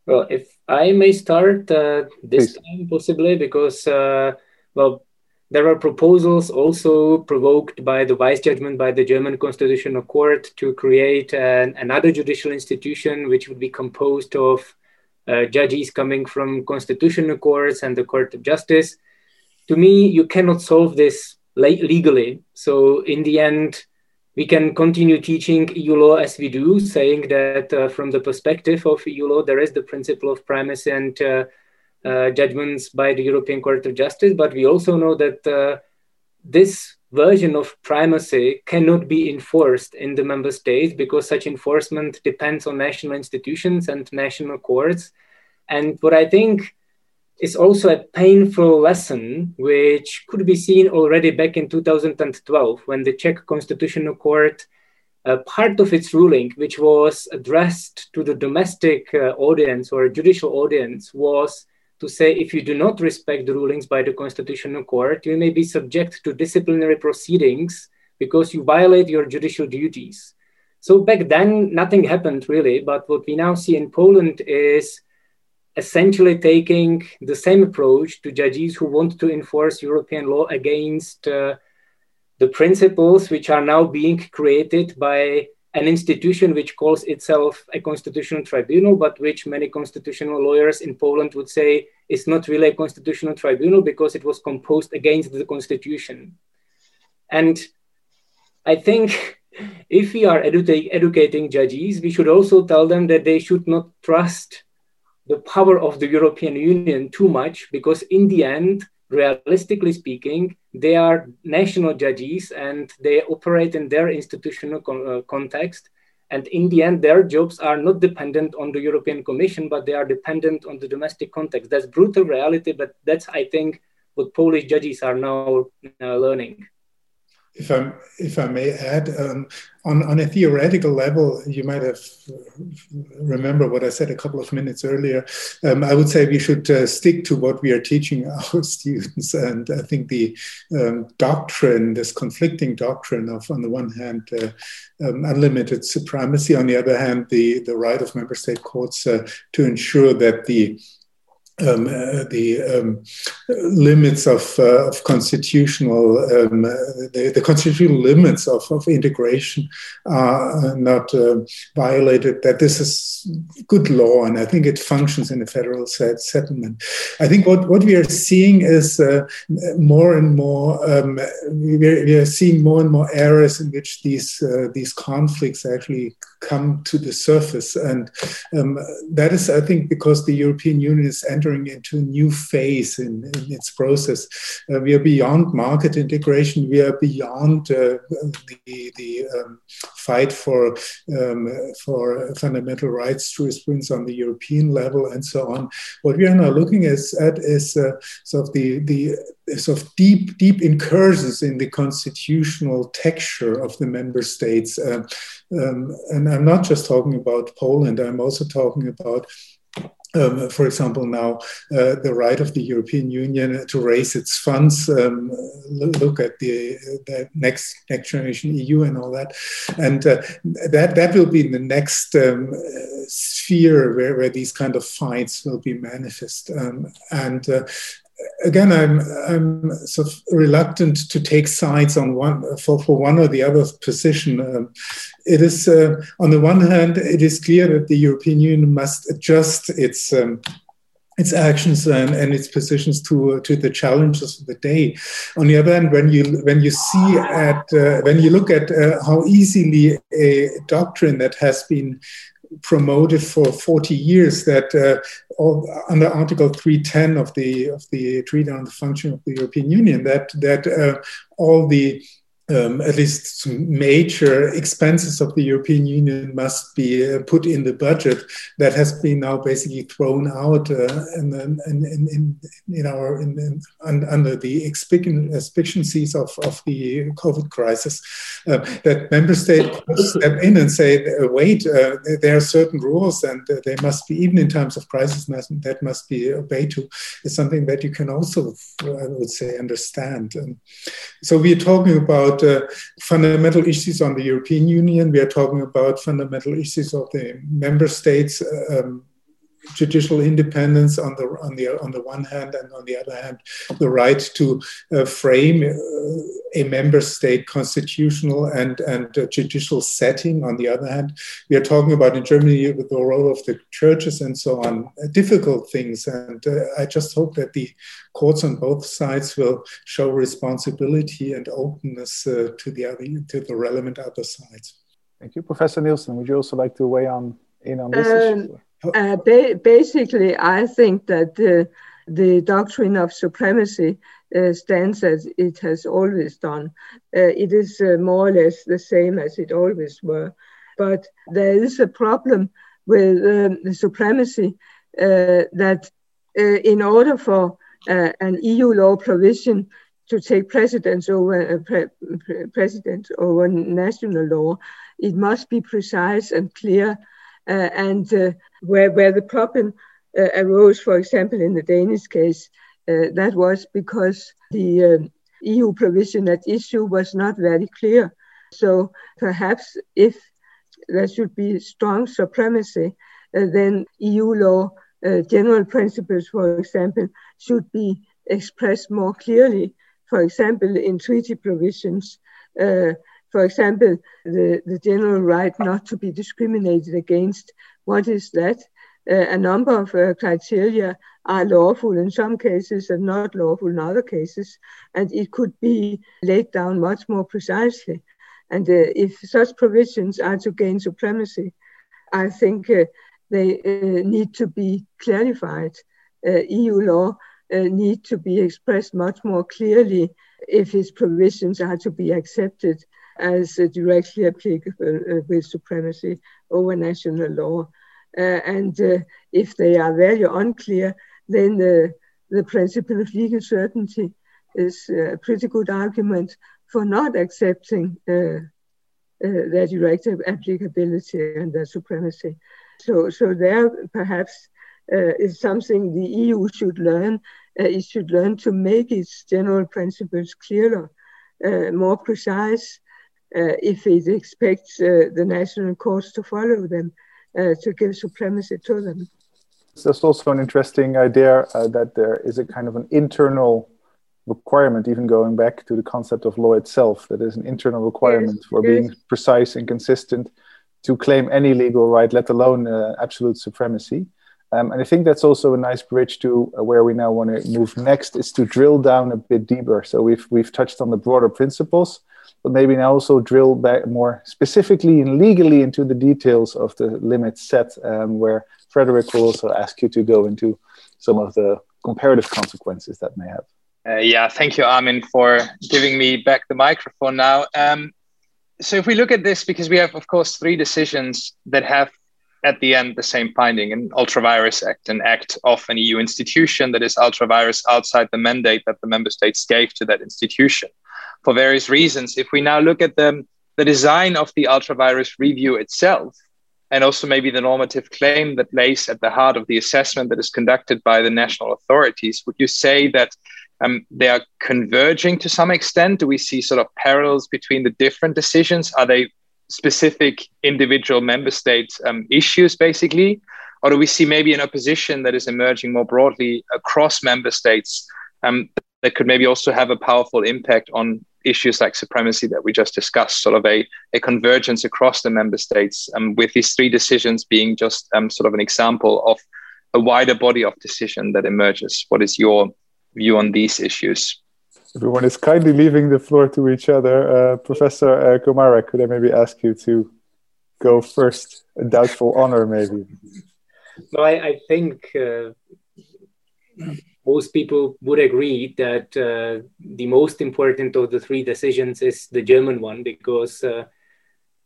Well, if I may start uh, this Please. time, possibly, because, uh, well, there are proposals also provoked by the Weiss judgment by the German Constitutional Court to create an, another judicial institution which would be composed of uh, judges coming from constitutional courts and the Court of Justice. To me, you cannot solve this legally. So, in the end, we can continue teaching EU law as we do, saying that uh, from the perspective of EU law, there is the principle of primacy and uh, judgments by the European Court of Justice, but we also know that uh, this version of primacy cannot be enforced in the member states because such enforcement depends on national institutions and national courts. And what I think is also a painful lesson, which could be seen already back in 2012 when the Czech Constitutional Court. Uh, part of its ruling, which was addressed to the domestic uh, audience or judicial audience, was to say if you do not respect the rulings by the Constitutional Court, you may be subject to disciplinary proceedings because you violate your judicial duties. So back then, nothing happened really. But what we now see in Poland is essentially taking the same approach to judges who want to enforce European law against uh, the principles which are now being created by an institution which calls itself a constitutional tribunal, but which many constitutional lawyers in Poland would say is not really a constitutional tribunal because it was composed against the constitution. And I think if we are edu- educating judges, we should also tell them that they should not trust the power of the European Union too much because, in the end, realistically speaking, they are national judges and they operate in their institutional con- uh, context. And in the end, their jobs are not dependent on the European Commission, but they are dependent on the domestic context. That's brutal reality, but that's, I think, what Polish judges are now uh, learning. If I if I may add, um, on on a theoretical level, you might have remember what I said a couple of minutes earlier. Um, I would say we should uh, stick to what we are teaching our students, and I think the um, doctrine, this conflicting doctrine of, on the one hand, uh, um, unlimited supremacy, on the other hand, the the right of member state courts uh, to ensure that the um, uh, the um, limits of, uh, of constitutional um, the, the, constitutional limits of, of integration are not uh, violated that this is good law and I think it functions in a federal set settlement. I think what, what we are seeing is uh, more and more um, we, are, we, are, seeing more and more areas in which these uh, these conflicts actually come to the surface and um, that is I think because the European Union is entering into a new phase in, in its process. Uh, we are beyond market integration. We are beyond uh, the, the um, fight for, um, for fundamental rights jurisprudence on the European level and so on. What we are now looking at is uh, sort of the, the sort of deep, deep incursions in the constitutional texture of the member states. Uh, um, and I'm not just talking about Poland, I'm also talking about um, for example, now uh, the right of the European Union to raise its funds, um, look at the, the, next next generation EU and all that, and uh, that that will be the next um, sphere where, where these kind of fights will be manifest. Um, and uh, again, I'm I'm sort of reluctant to take sides on one for, for one or the other position. Um, it is uh, on the one hand, it is clear that the European Union must adjust its um, its actions and, and its positions to uh, to the challenges of the day. On the other hand, when you when you see at uh, when you look at uh, how easily a doctrine that has been promoted for 40 years that uh, all, under Article 310 of the of the Treaty on the Function of the European Union that that uh, all the um, at least some major expenses of the European Union must be uh, put in the budget that has been now basically thrown out uh, in, in, in, in, our under the expectancies of, of the COVID crisis. Uh, that member states step in and say, uh, wait, uh, there are certain rules and uh, they must be, even in times of crisis, that must be obeyed to, is something that you can also, I would say, understand. And so we are talking about uh, fundamental issues on the European Union. We are talking about fundamental issues of the member states. Uh, um, judicial independence on the on the on the one hand, and on the other hand, the right to uh, frame uh, a member state constitutional and and judicial setting. On the other hand, we are talking about in Germany with the role of the churches and so on, uh, difficult things. And uh, I just hope that the courts on both sides will show responsibility and openness uh, to the other to the relevant other sides. Thank you, Professor Nielsen. Would you also like to weigh on in on this um, issue? Uh, ba- basically, I think that the, the doctrine of supremacy uh, stands as it has always done. Uh, it is uh, more or less the same as it always were. But there is a problem with um, the supremacy uh, that uh, in order for an EU law provision to take precedence over pre- precedence over national law, it must be precise and clear uh, and uh, where, where the problem uh, arose, for example, in the Danish case, that was because the EU provision at issue was not very clear. So perhaps if there should be strong supremacy, uh, then EU law uh, general principles, for example, should be expressed more clearly. For example, in treaty provisions, uh, for example, the, the general right not to be discriminated against. What is that? A number of uh, criteria are lawful in some cases and not lawful in other cases, and it could be laid down much more precisely. And uh, if such provisions are to gain supremacy, I think uh, they need to be clarified. EU law need to be expressed much more clearly if its provisions are to be accepted as directly applicable with supremacy over national law. Uh, and uh, if they are very unclear, then the, the principle of legal certainty is a pretty good argument for not accepting uh, uh, their directive applicability and their supremacy. So, so there perhaps uh, is something the EU should learn. Uh, it should learn to make its general principles clearer, uh, more precise, uh, if it expects the national courts to follow them, to give supremacy to them. There's also an interesting idea that there is a kind of an internal requirement, even going back to the concept of law itself, that is an internal requirement yes, for yes. being precise and consistent to claim any legal right, let alone uh, absolute supremacy. Um, and I think that's also a nice bridge to uh, where we now want to move next is to drill down a bit deeper. So we've we've touched on the broader principles, but maybe now also drill back more specifically and legally into the details of the limits set, um, where Frederick will also ask you to go into some of the comparative consequences that may have. Uh, yeah, thank you, Armin, for giving me back the microphone now. Um, so, if we look at this, because we have, of course, three decisions that have at the end the same finding an ultra-vires act, an act of an EU institution that is ultra-vires outside the mandate that the member states gave to that institution for various reasons. If we now look at the, the design of the ultra-vires review itself, and also maybe the normative claim that lays at the heart of the assessment that is conducted by the national authorities, would you say that um, they are converging to some extent? Do we see sort of parallels between the different decisions? Are they specific individual member states um, issues, basically? Or do we see maybe an opposition that is emerging more broadly across member states um, that could maybe also have a powerful impact on issues like supremacy that we just discussed, sort of a, a convergence across the member states, um, with these three decisions being just um, sort of an example of a wider body of decision that emerges? What is your view on these issues? Everyone is kindly leaving the floor to each other. Uh, Professor uh, Komárek, could I maybe ask you to go first? A doubtful honor, maybe. No, I, I think uh, most people would agree that uh, the most important of the three decisions is the German one because uh,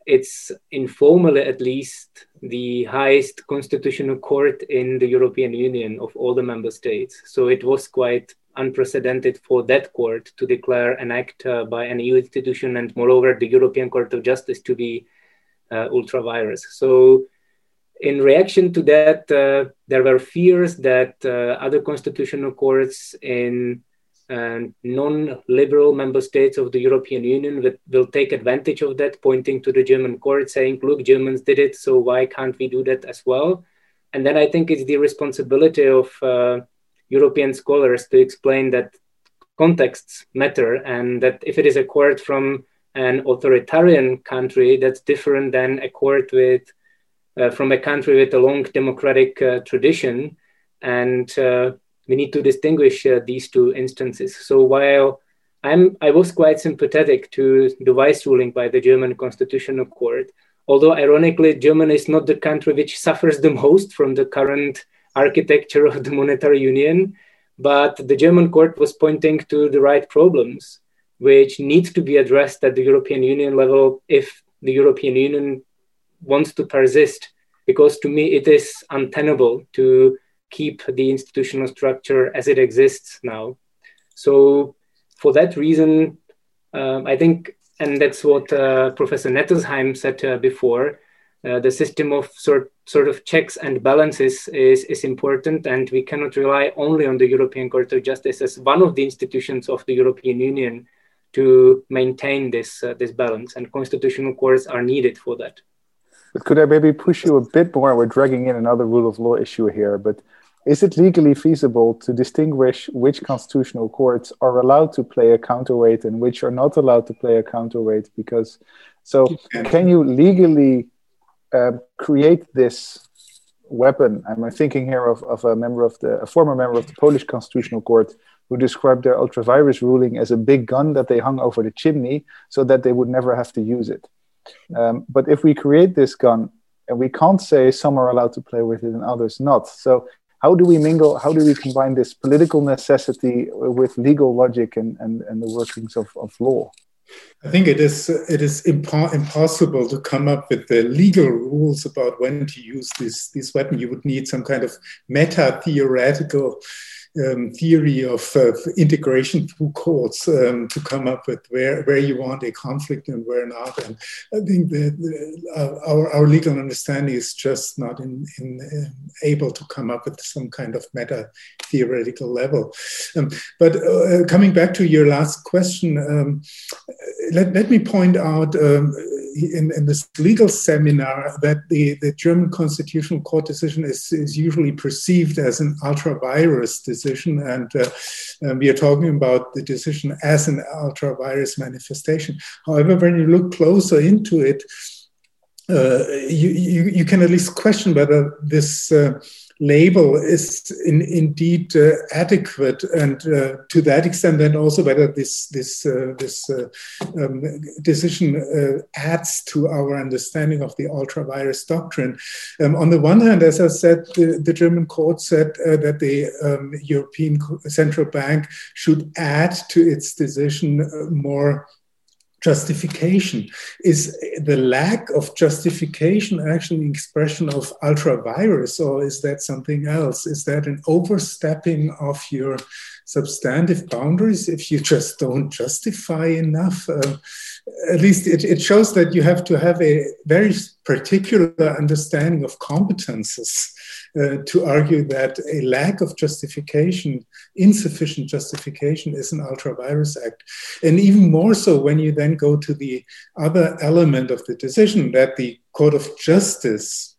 it's informally at least the highest constitutional court in the European Union of all the member states. So it was quite unprecedented for that court to declare an act uh, by an EU institution and moreover the European Court of Justice to be uh, ultra vires. So in reaction to that, uh, there were fears that uh, other constitutional courts in and non-liberal member states of the European Union will, will, take advantage of that, pointing to the German court, saying, "Look, Germans did it, so why can't we do that as well?" And then I think it's the responsibility of uh, European scholars to explain that contexts matter, and that if it is a court from an authoritarian country, that's different than a court with uh, from a country with a long democratic uh, tradition, and uh, we need to distinguish uh, these two instances. So while I'm, I was quite sympathetic to the Weiss ruling by the German Constitutional Court, although ironically, Germany is not the country which suffers the most from the current architecture of the monetary union, but the German court was pointing to the right problems which need to be addressed at the European Union level if the European Union wants to persist. Because to me, it is untenable to keep the institutional structure as it exists now. So, for that reason, um, I think, and that's what uh, Professor Nettesheim said uh, before, uh, the system of sort, sort of checks and balances is, is important, and we cannot rely only on the European Court of Justice as one of the institutions of the European Union to maintain this, uh, this balance, and constitutional courts are needed for that. But could I maybe push you a bit more? We're dragging in another rule of law issue here, but is it legally feasible to distinguish which constitutional courts are allowed to play a counterweight and which are not allowed to play a counterweight? Because so, can you legally uh, create this weapon? I'm thinking here of, of a member of the a former member of the Polish Constitutional Court who described their ultra vires ruling as a big gun that they hung over the chimney so that they would never have to use it. Um, but if we create this gun, and we can't say some are allowed to play with it and others not. So how do we mingle? How do we combine this political necessity with legal logic and, and, and the workings of, of law? I think it is it is impo- impossible to come up with the legal rules about when to use this this weapon. You would need some kind of meta theoretical um, theory of uh, integration through courts um, to come up with where, where you want a conflict and where not. And I think that uh, our, our legal understanding is just not in, in um, able to come up with some kind of meta theoretical level. Um, but uh, coming back to your last question, um, let, let me point out um, in, in, this legal seminar that the, the German Constitutional Court decision is, is usually perceived as an ultra vires decision, and uh, um, we are talking about the decision as an ultra vires manifestation. However, when you look closer into it, uh, you, you, you, can at least question whether this uh, label is in, indeed uh, adequate, and uh, to that extent, then also whether this this uh, this uh, um, decision uh, adds to our understanding of the ultra vires doctrine. Um, on the one hand, as I said, the, the German court said uh, that the um, European Central Bank should add to its decision more justification. Is the lack of justification actually an expression of ultra vires or is that something else? Is that an overstepping of your substantive boundaries if you just don't justify enough? Uh, at least it, it shows that you have to have a very particular understanding of competences uh, to argue that a lack of justification, insufficient justification, is an ultra vires act. And even more so when you then go to the other element of the decision that the Court of Justice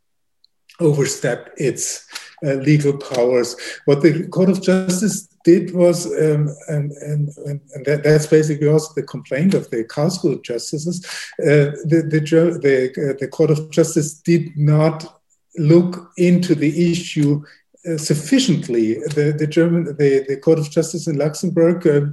overstepped its uh, legal powers. What the Court of Justice did was, um, and, and, and that, that's basically also the complaint of the Karlsruhe justices, uh, the, the, the, uh, the Court of Justice did not look into the issue uh, sufficiently. The, the German, the, the Court of Justice in Luxembourg uh,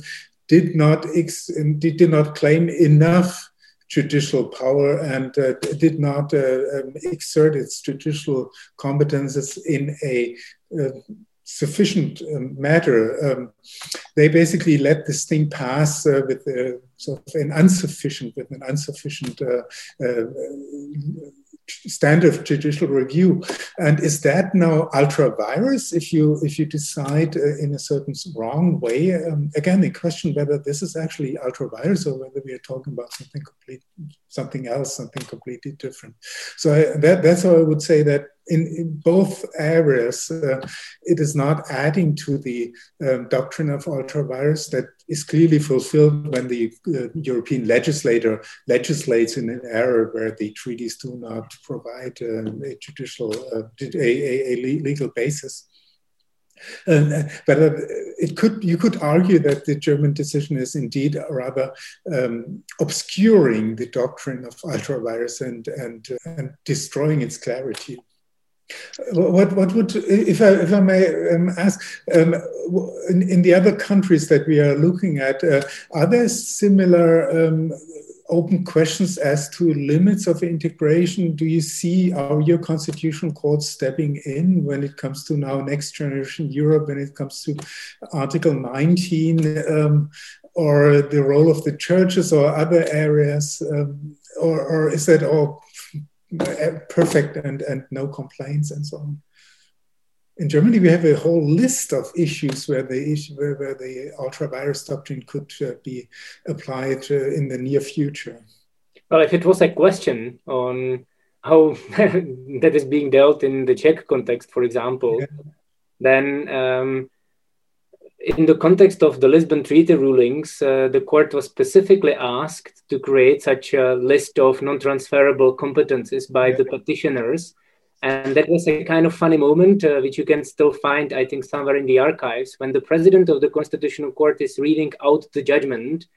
did not ex- did not claim enough judicial power and uh, did not uh, um, exert its judicial competences in a uh, sufficient um, matter. Um, they basically let this thing pass uh, with a, sort of an insufficient, with an insufficient standard of judicial review. And is that now ultra vires if you if you decide uh, in a certain wrong way? Um, again, the question whether this is actually ultra vires or whether we are talking about something complete, something else, something completely different. So I, that, that's how I would say that in, in both areas, uh, it is not adding to the um, doctrine of ultra vires that is clearly fulfilled when the uh, European legislator legislates in an area where the treaties do not provide uh, a judicial, uh, a, a, a, legal basis. Uh, but uh, it could you could argue that the German decision is indeed rather um, obscuring the doctrine of ultra vires and and and destroying its clarity. What, what would, if I, if I may um, ask, um, in, in, the other countries that we are looking at, uh, are there similar um, open questions as to limits of integration? Do you see our your constitutional court stepping in when it comes to now next generation Europe, when it comes to Article 19, um, or the role of the churches or other areas? Um, or, or is that all perfect and, and no complaints and so on. In Germany, we have a whole list of issues where the issue, where, where the ultra vires doctrine could uh, be applied uh, in the near future. Well, if it was a question on how that is being dealt in the Czech context, for example, yeah. then um, in the context of the Lisbon Treaty rulings, uh, the court was specifically asked to create such a list of non transferable competencies by yeah. the petitioners. And that was a kind of funny moment, uh, which you can still find, I think, somewhere in the archives. When the president of the Constitutional Court is reading out the judgment,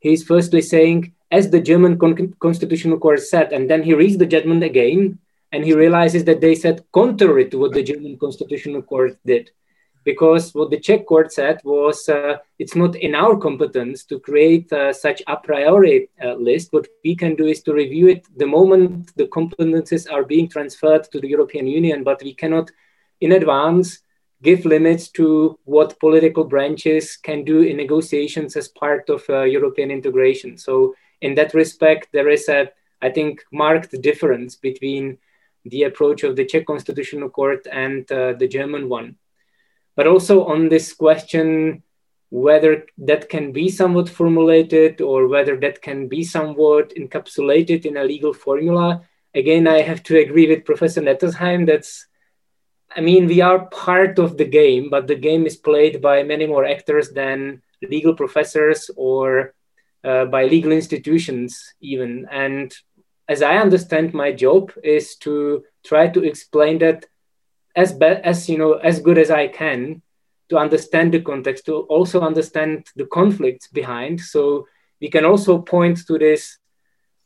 he's firstly saying, as the German Con- Constitutional Court said, and then he reads the judgment again, and he realizes that they said contrary to what the German Constitutional Court did because what the Czech court said was uh, it's not in our competence to create uh, such a priori uh, list. What we can do is to review it the moment the competences are being transferred to the European Union, but we cannot in advance give limits to what political branches can do in negotiations as part of uh, European integration. So, in that respect, there is a, I think, marked difference between the approach of the Czech Constitutional Court and uh, the German one. But also on this question whether that can be somewhat formulated or whether that can be somewhat encapsulated in a legal formula. Again, I have to agree with Professor Nettesheim. That's, I mean, we are part of the game, but the game is played by many more actors than legal professors or uh, by legal institutions, even. And as I understand, my job is to try to explain that as be- as you know as good as I can to understand the context, to also understand the conflicts behind. So we can also point to this,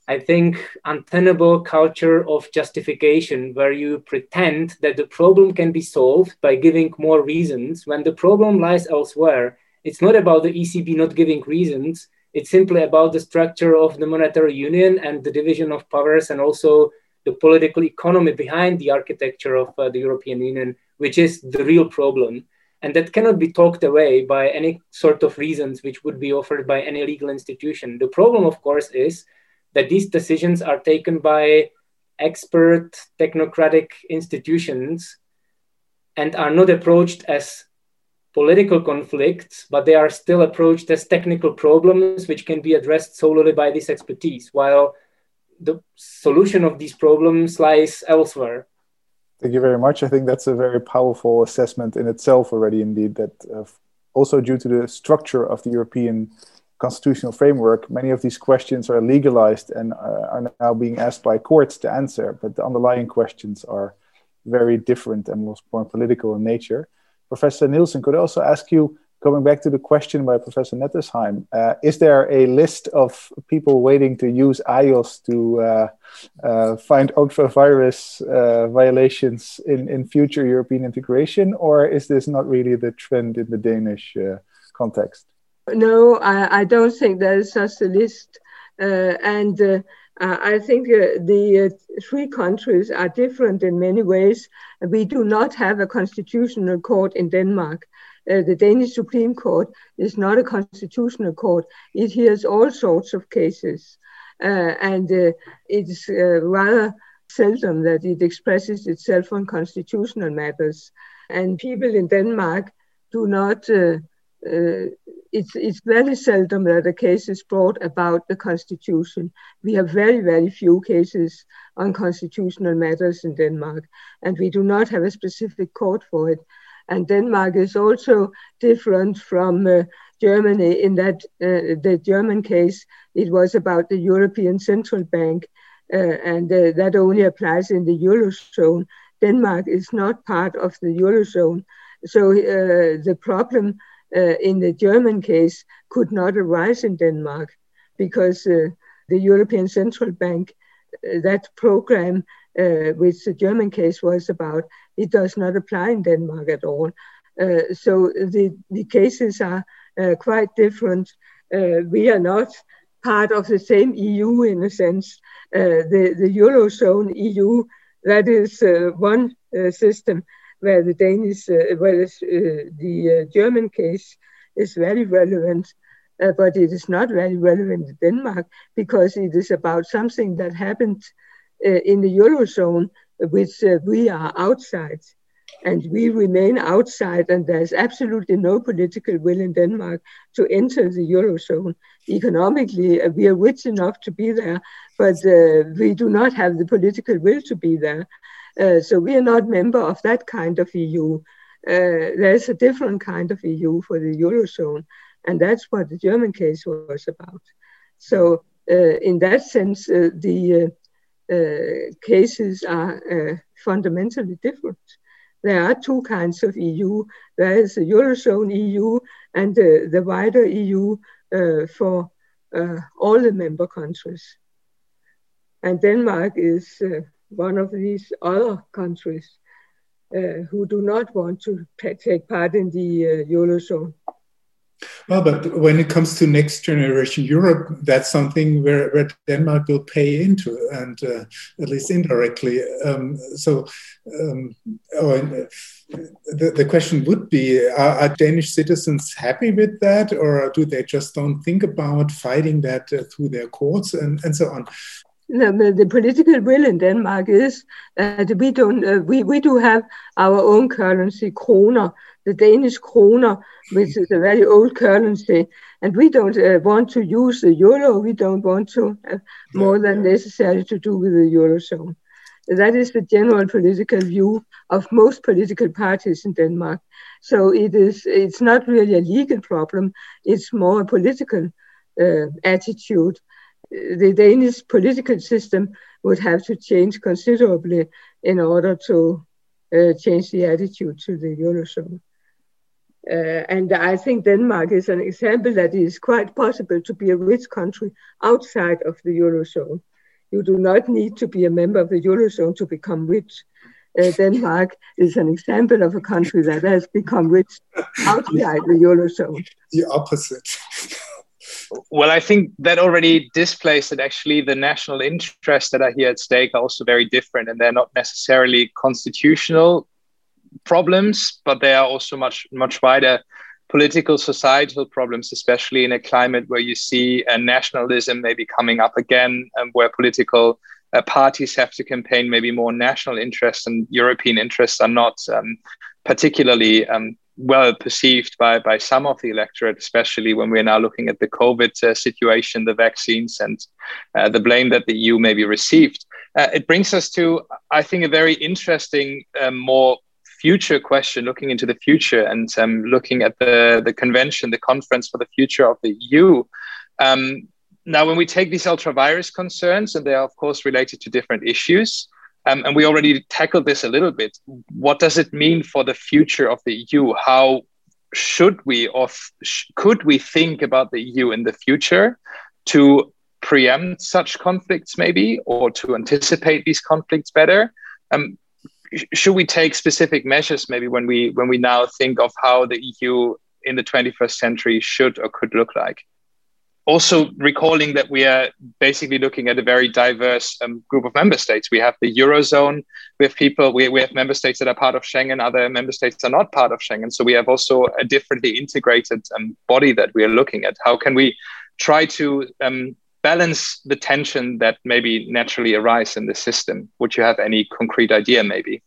I think, untenable culture of justification where you pretend that the problem can be solved by giving more reasons when the problem lies elsewhere. It's not about the ECB not giving reasons. It's simply about the structure of the monetary union and the division of powers and also the political economy behind the architecture of uh, the European Union, which is the real problem. And that cannot be talked away by any sort of reasons which would be offered by any legal institution. The problem, of course, is that these decisions are taken by expert technocratic institutions and are not approached as political conflicts, but they are still approached as technical problems which can be addressed solely by this expertise, while the solution of these problems lies elsewhere. Thank you very much. I think that's a very powerful assessment in itself already, indeed, that uh, also due to the structure of the European constitutional framework, many of these questions are legalized and uh, are now being asked by courts to answer, but the underlying questions are very different and most more political in nature. Professor Nielsen, could I also ask you Coming back to the question by Professor Nettesheim, uh, is there a list of people waiting to use Ajos to uh, uh, find ultra-vires uh, violations in, in future European integration, or is this not really the trend in the Danish uh, context? No, I, I, don't think there is such a list. Uh, and I think the three countries are different in many ways. We do not have a constitutional court in Denmark uh, the Danish Supreme Court is not a constitutional court. It hears all sorts of cases. Uh, and uh, it's uh, rather seldom that it expresses itself on constitutional matters. And people in Denmark do not, uh, it's, it's very seldom that a case is brought about the constitution. We have very, very few cases on constitutional matters in Denmark, and we do not have a specific court for it. And Denmark is also different from uh, Germany in that uh, the German case, it was about the European Central Bank, uh, and uh, that only applies in the Eurozone. Denmark is not part of the Eurozone. So the problem in the German case could not arise in Denmark because the European Central Bank, that program uh, which the German case was about, it does not apply in Denmark at all. Uh, so the, the cases are uh, quite different. Uh, we are not part of the same EU in a sense. Uh, the, the Eurozone EU, that is uh, one system where the Danish, well, the German case is very relevant. Uh, but it is not very relevant in Denmark because it is about something that happened uh, in the Eurozone, which uh, we are outside. And we remain outside, and there's absolutely no political will in Denmark to enter the Eurozone. Economically, uh, we are rich enough to be there, but we do not have the political will to be there. so we are not member of that kind of EU. Uh, there's a different kind of EU for the Eurozone, and that's what the German case was about. So, uh, in that sense, uh, the uh, cases are uh, fundamentally different. There are two kinds of EU. There is the Eurozone EU and the wider EU for all the member countries. And Denmark is one of these other countries uh, who do not want to take part in the uh, Eurozone. Well, but when it comes to next generation Europe, that's something where, where Denmark will pay into, and uh, at least indirectly. Um, so, um, oh, the, the question would be are, are, Danish citizens happy with that, or do they just don't think about fighting that uh, through their courts and, and so on? No, the political will in Denmark is that we don't uh, we, we do have our own currency kroner the Danish kroner, which is a very old currency, and we don't uh, want to use the euro. We don't want to have more than necessary to do with the eurozone. That is the general political view of most political parties in Denmark. So it is. It's not really a legal problem. It's more a political uh, attitude. The Danish political system would have to change considerably in order to uh, change the attitude to the eurozone. Uh, and I think Denmark is an example that it is quite possible to be a rich country outside of the eurozone. You do not need to be a member of the eurozone to become rich. Uh, Denmark is an example of a country that has become rich outside the eurozone. The opposite. well, I think that already displays that actually the national interests that are here at stake are also very different, and they're not necessarily constitutional problems, but they are also much much wider political societal problems, especially in a climate where you see a nationalism maybe coming up again, and where political uh, parties have to campaign maybe more national interests and European interests are not um, particularly um, well perceived by by some of the electorate, especially when we're now looking at the COVID uh, situation, the vaccines, and uh, the blame that the EU maybe received. Uh, it brings us to, I think, a very interesting, um, more future question, looking into the future and um, looking at the the convention, the conference for the future of the EU. Um, now, when we take these ultra vires concerns, and they are of course related to different issues. Um, and we already tackled this a little bit. What does it mean for the future of the EU? How should we or could we think about the EU in the future to preempt such conflicts, maybe, or to anticipate these conflicts better? Um, should we take specific measures, maybe, when we when we now think of how the EU in the 21st century should or could look like? also recalling that we are basically looking at a very diverse um, group of member states. We have the eurozone. We have people. We, we have member states that are part of Schengen. Other member states are not part of Schengen. So we have also a differently integrated um, body that we are looking at. How can we try to um, balance the tension that maybe naturally arise in the system? Would you have any concrete idea, maybe?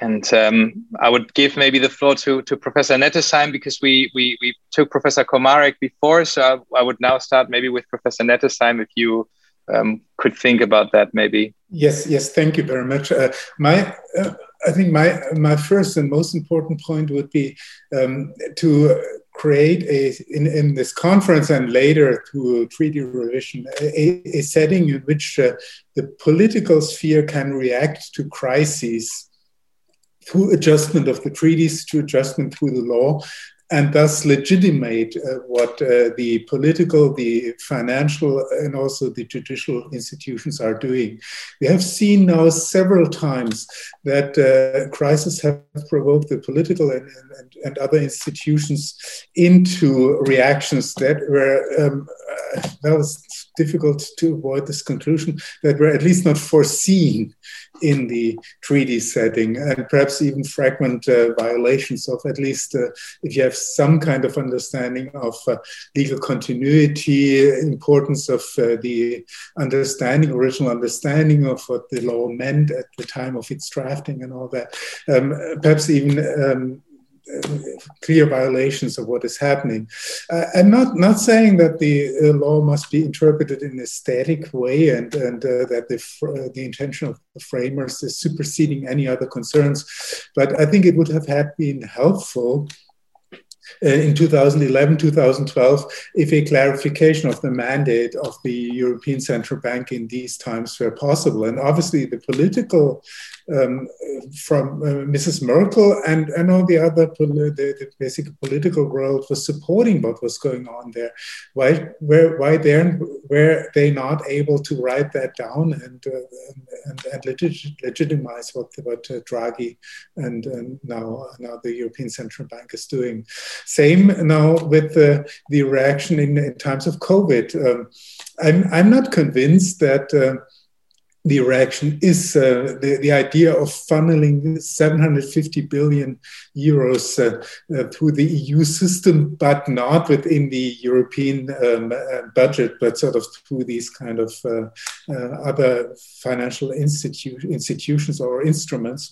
And um, I would give maybe the floor to, to Professor Nettesheim because we, we, we took Professor Komárek before. So I, I, would now start maybe with Professor Nettesheim if you um, could think about that maybe. Yes, yes, thank you very much. Uh, my, uh, I think my, my first and most important point would be um, to create a in, in this conference and later through treaty revision a, a setting in which uh, the political sphere can react to crises through adjustment of the treaties, to adjustment through the law, and thus legitimate uh, what uh, the political, the financial, and also the judicial institutions are doing. We have seen now several times that uh, crises have provoked the political and, and, and, other institutions into reactions that were um, uh, that was difficult to avoid this conclusion that were at least not foreseen in the treaty setting and perhaps even fragment uh, violations of at least uh, if you have some kind of understanding of uh, legal continuity, importance of uh, the understanding, original understanding of what the law meant at the time of its drafting and all that. Um, perhaps even um, clear violations of what is happening. Uh, I'm not, not saying that the uh, law must be interpreted in a static way and, and uh, that the, uh, the intention of the framers is superseding any other concerns, but I think it would have had been helpful uh, in 2011, 2012, if a clarification of the mandate of the European Central Bank in these times were possible. And obviously, the political um, from uh, Mrs. Merkel and, and all the other the, the, basic political world was supporting what was going on there. Why where, why then were they not able to write that down and uh, and, and legit, legitimize what what uh, Draghi and, and, now now the European Central Bank is doing? Same now with the the reaction in, in times of COVID. Um, I'm I'm not convinced that uh, the reaction is uh, the, the idea of funneling 750 billion euros uh, uh, through the EU system, but not within the European um, uh, budget, but sort of through these kind of uh, uh, other financial institu institutions or instruments.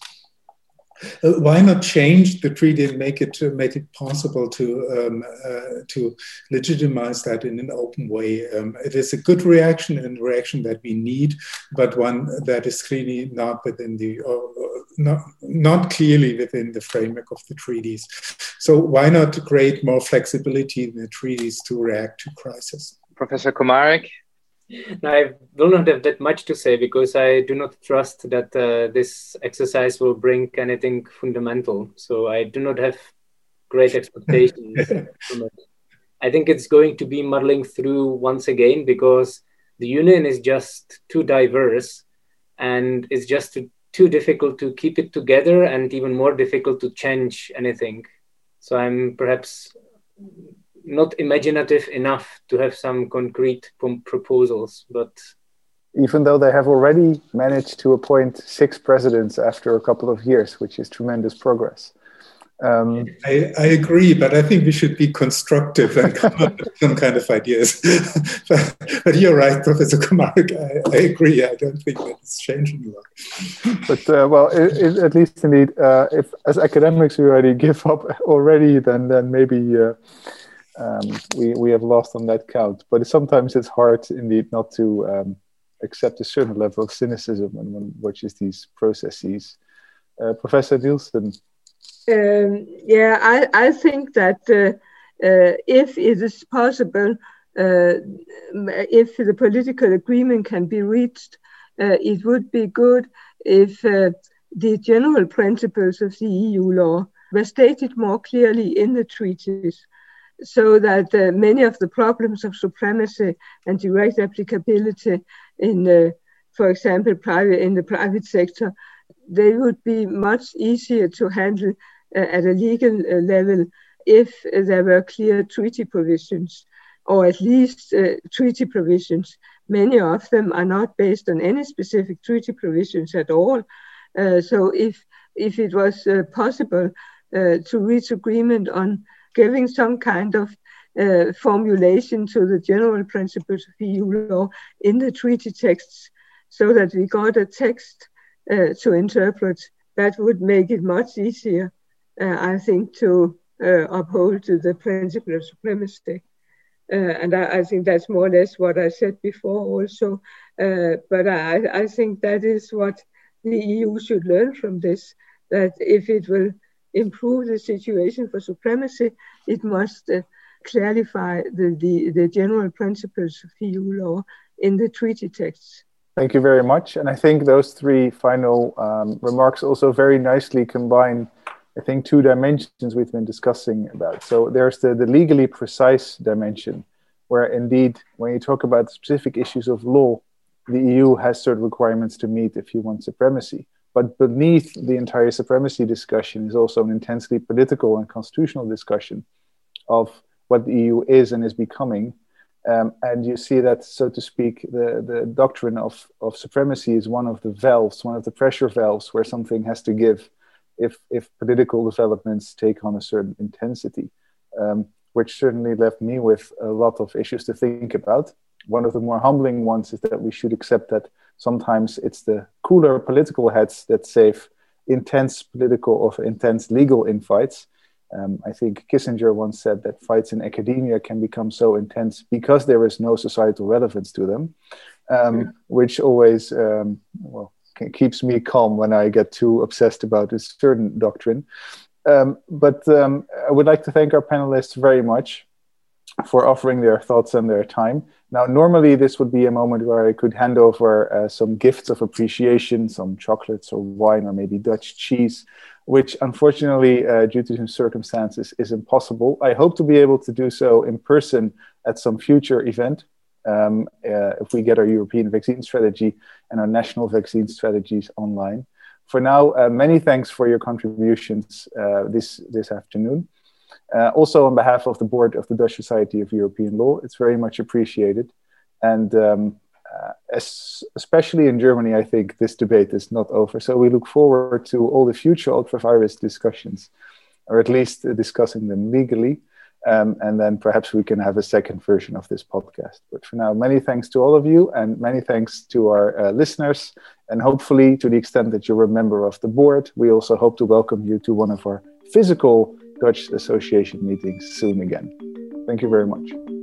Uh, why not change the treaty and make it to make it possible to um, uh, to legitimize that in an open way? Um, it is a good reaction and reaction that we need, but one that is clearly not within the uh, not not clearly within the framework of the treaties. So why not create more flexibility in the treaties to react to crisis? Professor Komárek, I will not have that much to say because I do not trust that uh, this exercise will bring anything fundamental. So I do not have great expectations. I think it's going to be muddling through once again because the union is just too diverse and it's just too, too difficult to keep it together and even more difficult to change anything. So I'm perhaps not imaginative enough to have some concrete proposals, but even though they have already managed to appoint six presidents after a couple of years, which is tremendous progress. Um, I, I, agree, but I think we should be constructive and come up with some kind of ideas. but, but, you're right, Professor Komárek. I, I, agree. I don't think that it's changing a lot. But uh, well, it, it, at least indeed, uh, if as academics we already give up already, then then maybe. Uh, um, we we have lost on that count. But sometimes it's hard indeed not to um, accept a certain level of cynicism when one watches these processes. Uh, Professor Nielsen. Um, yeah, I, I think that uh, uh, if it is possible, uh, if the political agreement can be reached, uh, it would be good if uh, the general principles of the EU law were stated more clearly in the treaties so that uh, many of the problems of supremacy and direct applicability in, uh, for example, private in the private sector, they would be much easier to handle uh, at a legal uh, level if there were clear treaty provisions, or at least uh, treaty provisions. Many of them are not based on any specific treaty provisions at all. Uh, so if if it was possible to reach agreement on giving some kind of uh, formulation to the general principles of EU law in the treaty texts so that we got a text uh, to interpret that would make it much easier, uh, I think, to uh, uphold the principle of supremacy. Uh, and I, I, think that's more or less what I said before also. Uh, but I, I think that is what the EU should learn from this, that if it will improve the situation for supremacy, it must uh, clarify the, the, the, general principles of EU law in the treaty texts. Thank you very much. And I think those three final um, remarks also very nicely combine, I think, two dimensions we've been discussing about. So there's the, the legally precise dimension, where indeed, when you talk about specific issues of law, the EU has certain requirements to meet if you want supremacy. But beneath the entire supremacy discussion is also an intensely political and constitutional discussion of what the EU is and is becoming. Um, and you see that, so to speak, the, the doctrine of, of supremacy is one of the valves, one of the pressure valves where something has to give if, if political developments take on a certain intensity, um, which certainly left me with a lot of issues to think about. One of the more humbling ones is that we should accept that sometimes it's the cooler political heads that save intense political or intense legal infights. Um, I think Kissinger once said that fights in academia can become so intense because there is no societal relevance to them, um, yeah. which always um, well keeps me calm when I get too obsessed about a certain doctrine. Um, but um, I would like to thank our panelists very much for offering their thoughts and their time. Now, normally this would be a moment where I could hand over uh, some gifts of appreciation, some chocolates or wine or maybe Dutch cheese, which unfortunately, uh, due to some circumstances, is impossible. I hope to be able to do so in person at some future event um, uh, if we get our European vaccine strategy and our national vaccine strategies online. For now, uh, many thanks for your contributions uh, this, this afternoon. Uh, also, on behalf of the board of the Dutch Society of European Law, it's very much appreciated. And um, uh, as, especially in Germany, I think this debate is not over. So we look forward to all the future ultra-vires discussions, or at least uh, discussing them legally. Um, and then perhaps we can have a second version of this podcast. But for now, many thanks to all of you, and many thanks to our uh, listeners. And hopefully, to the extent that you're a member of the board, we also hope to welcome you to one of our physical Dutch Association meetings soon again. Thank you very much.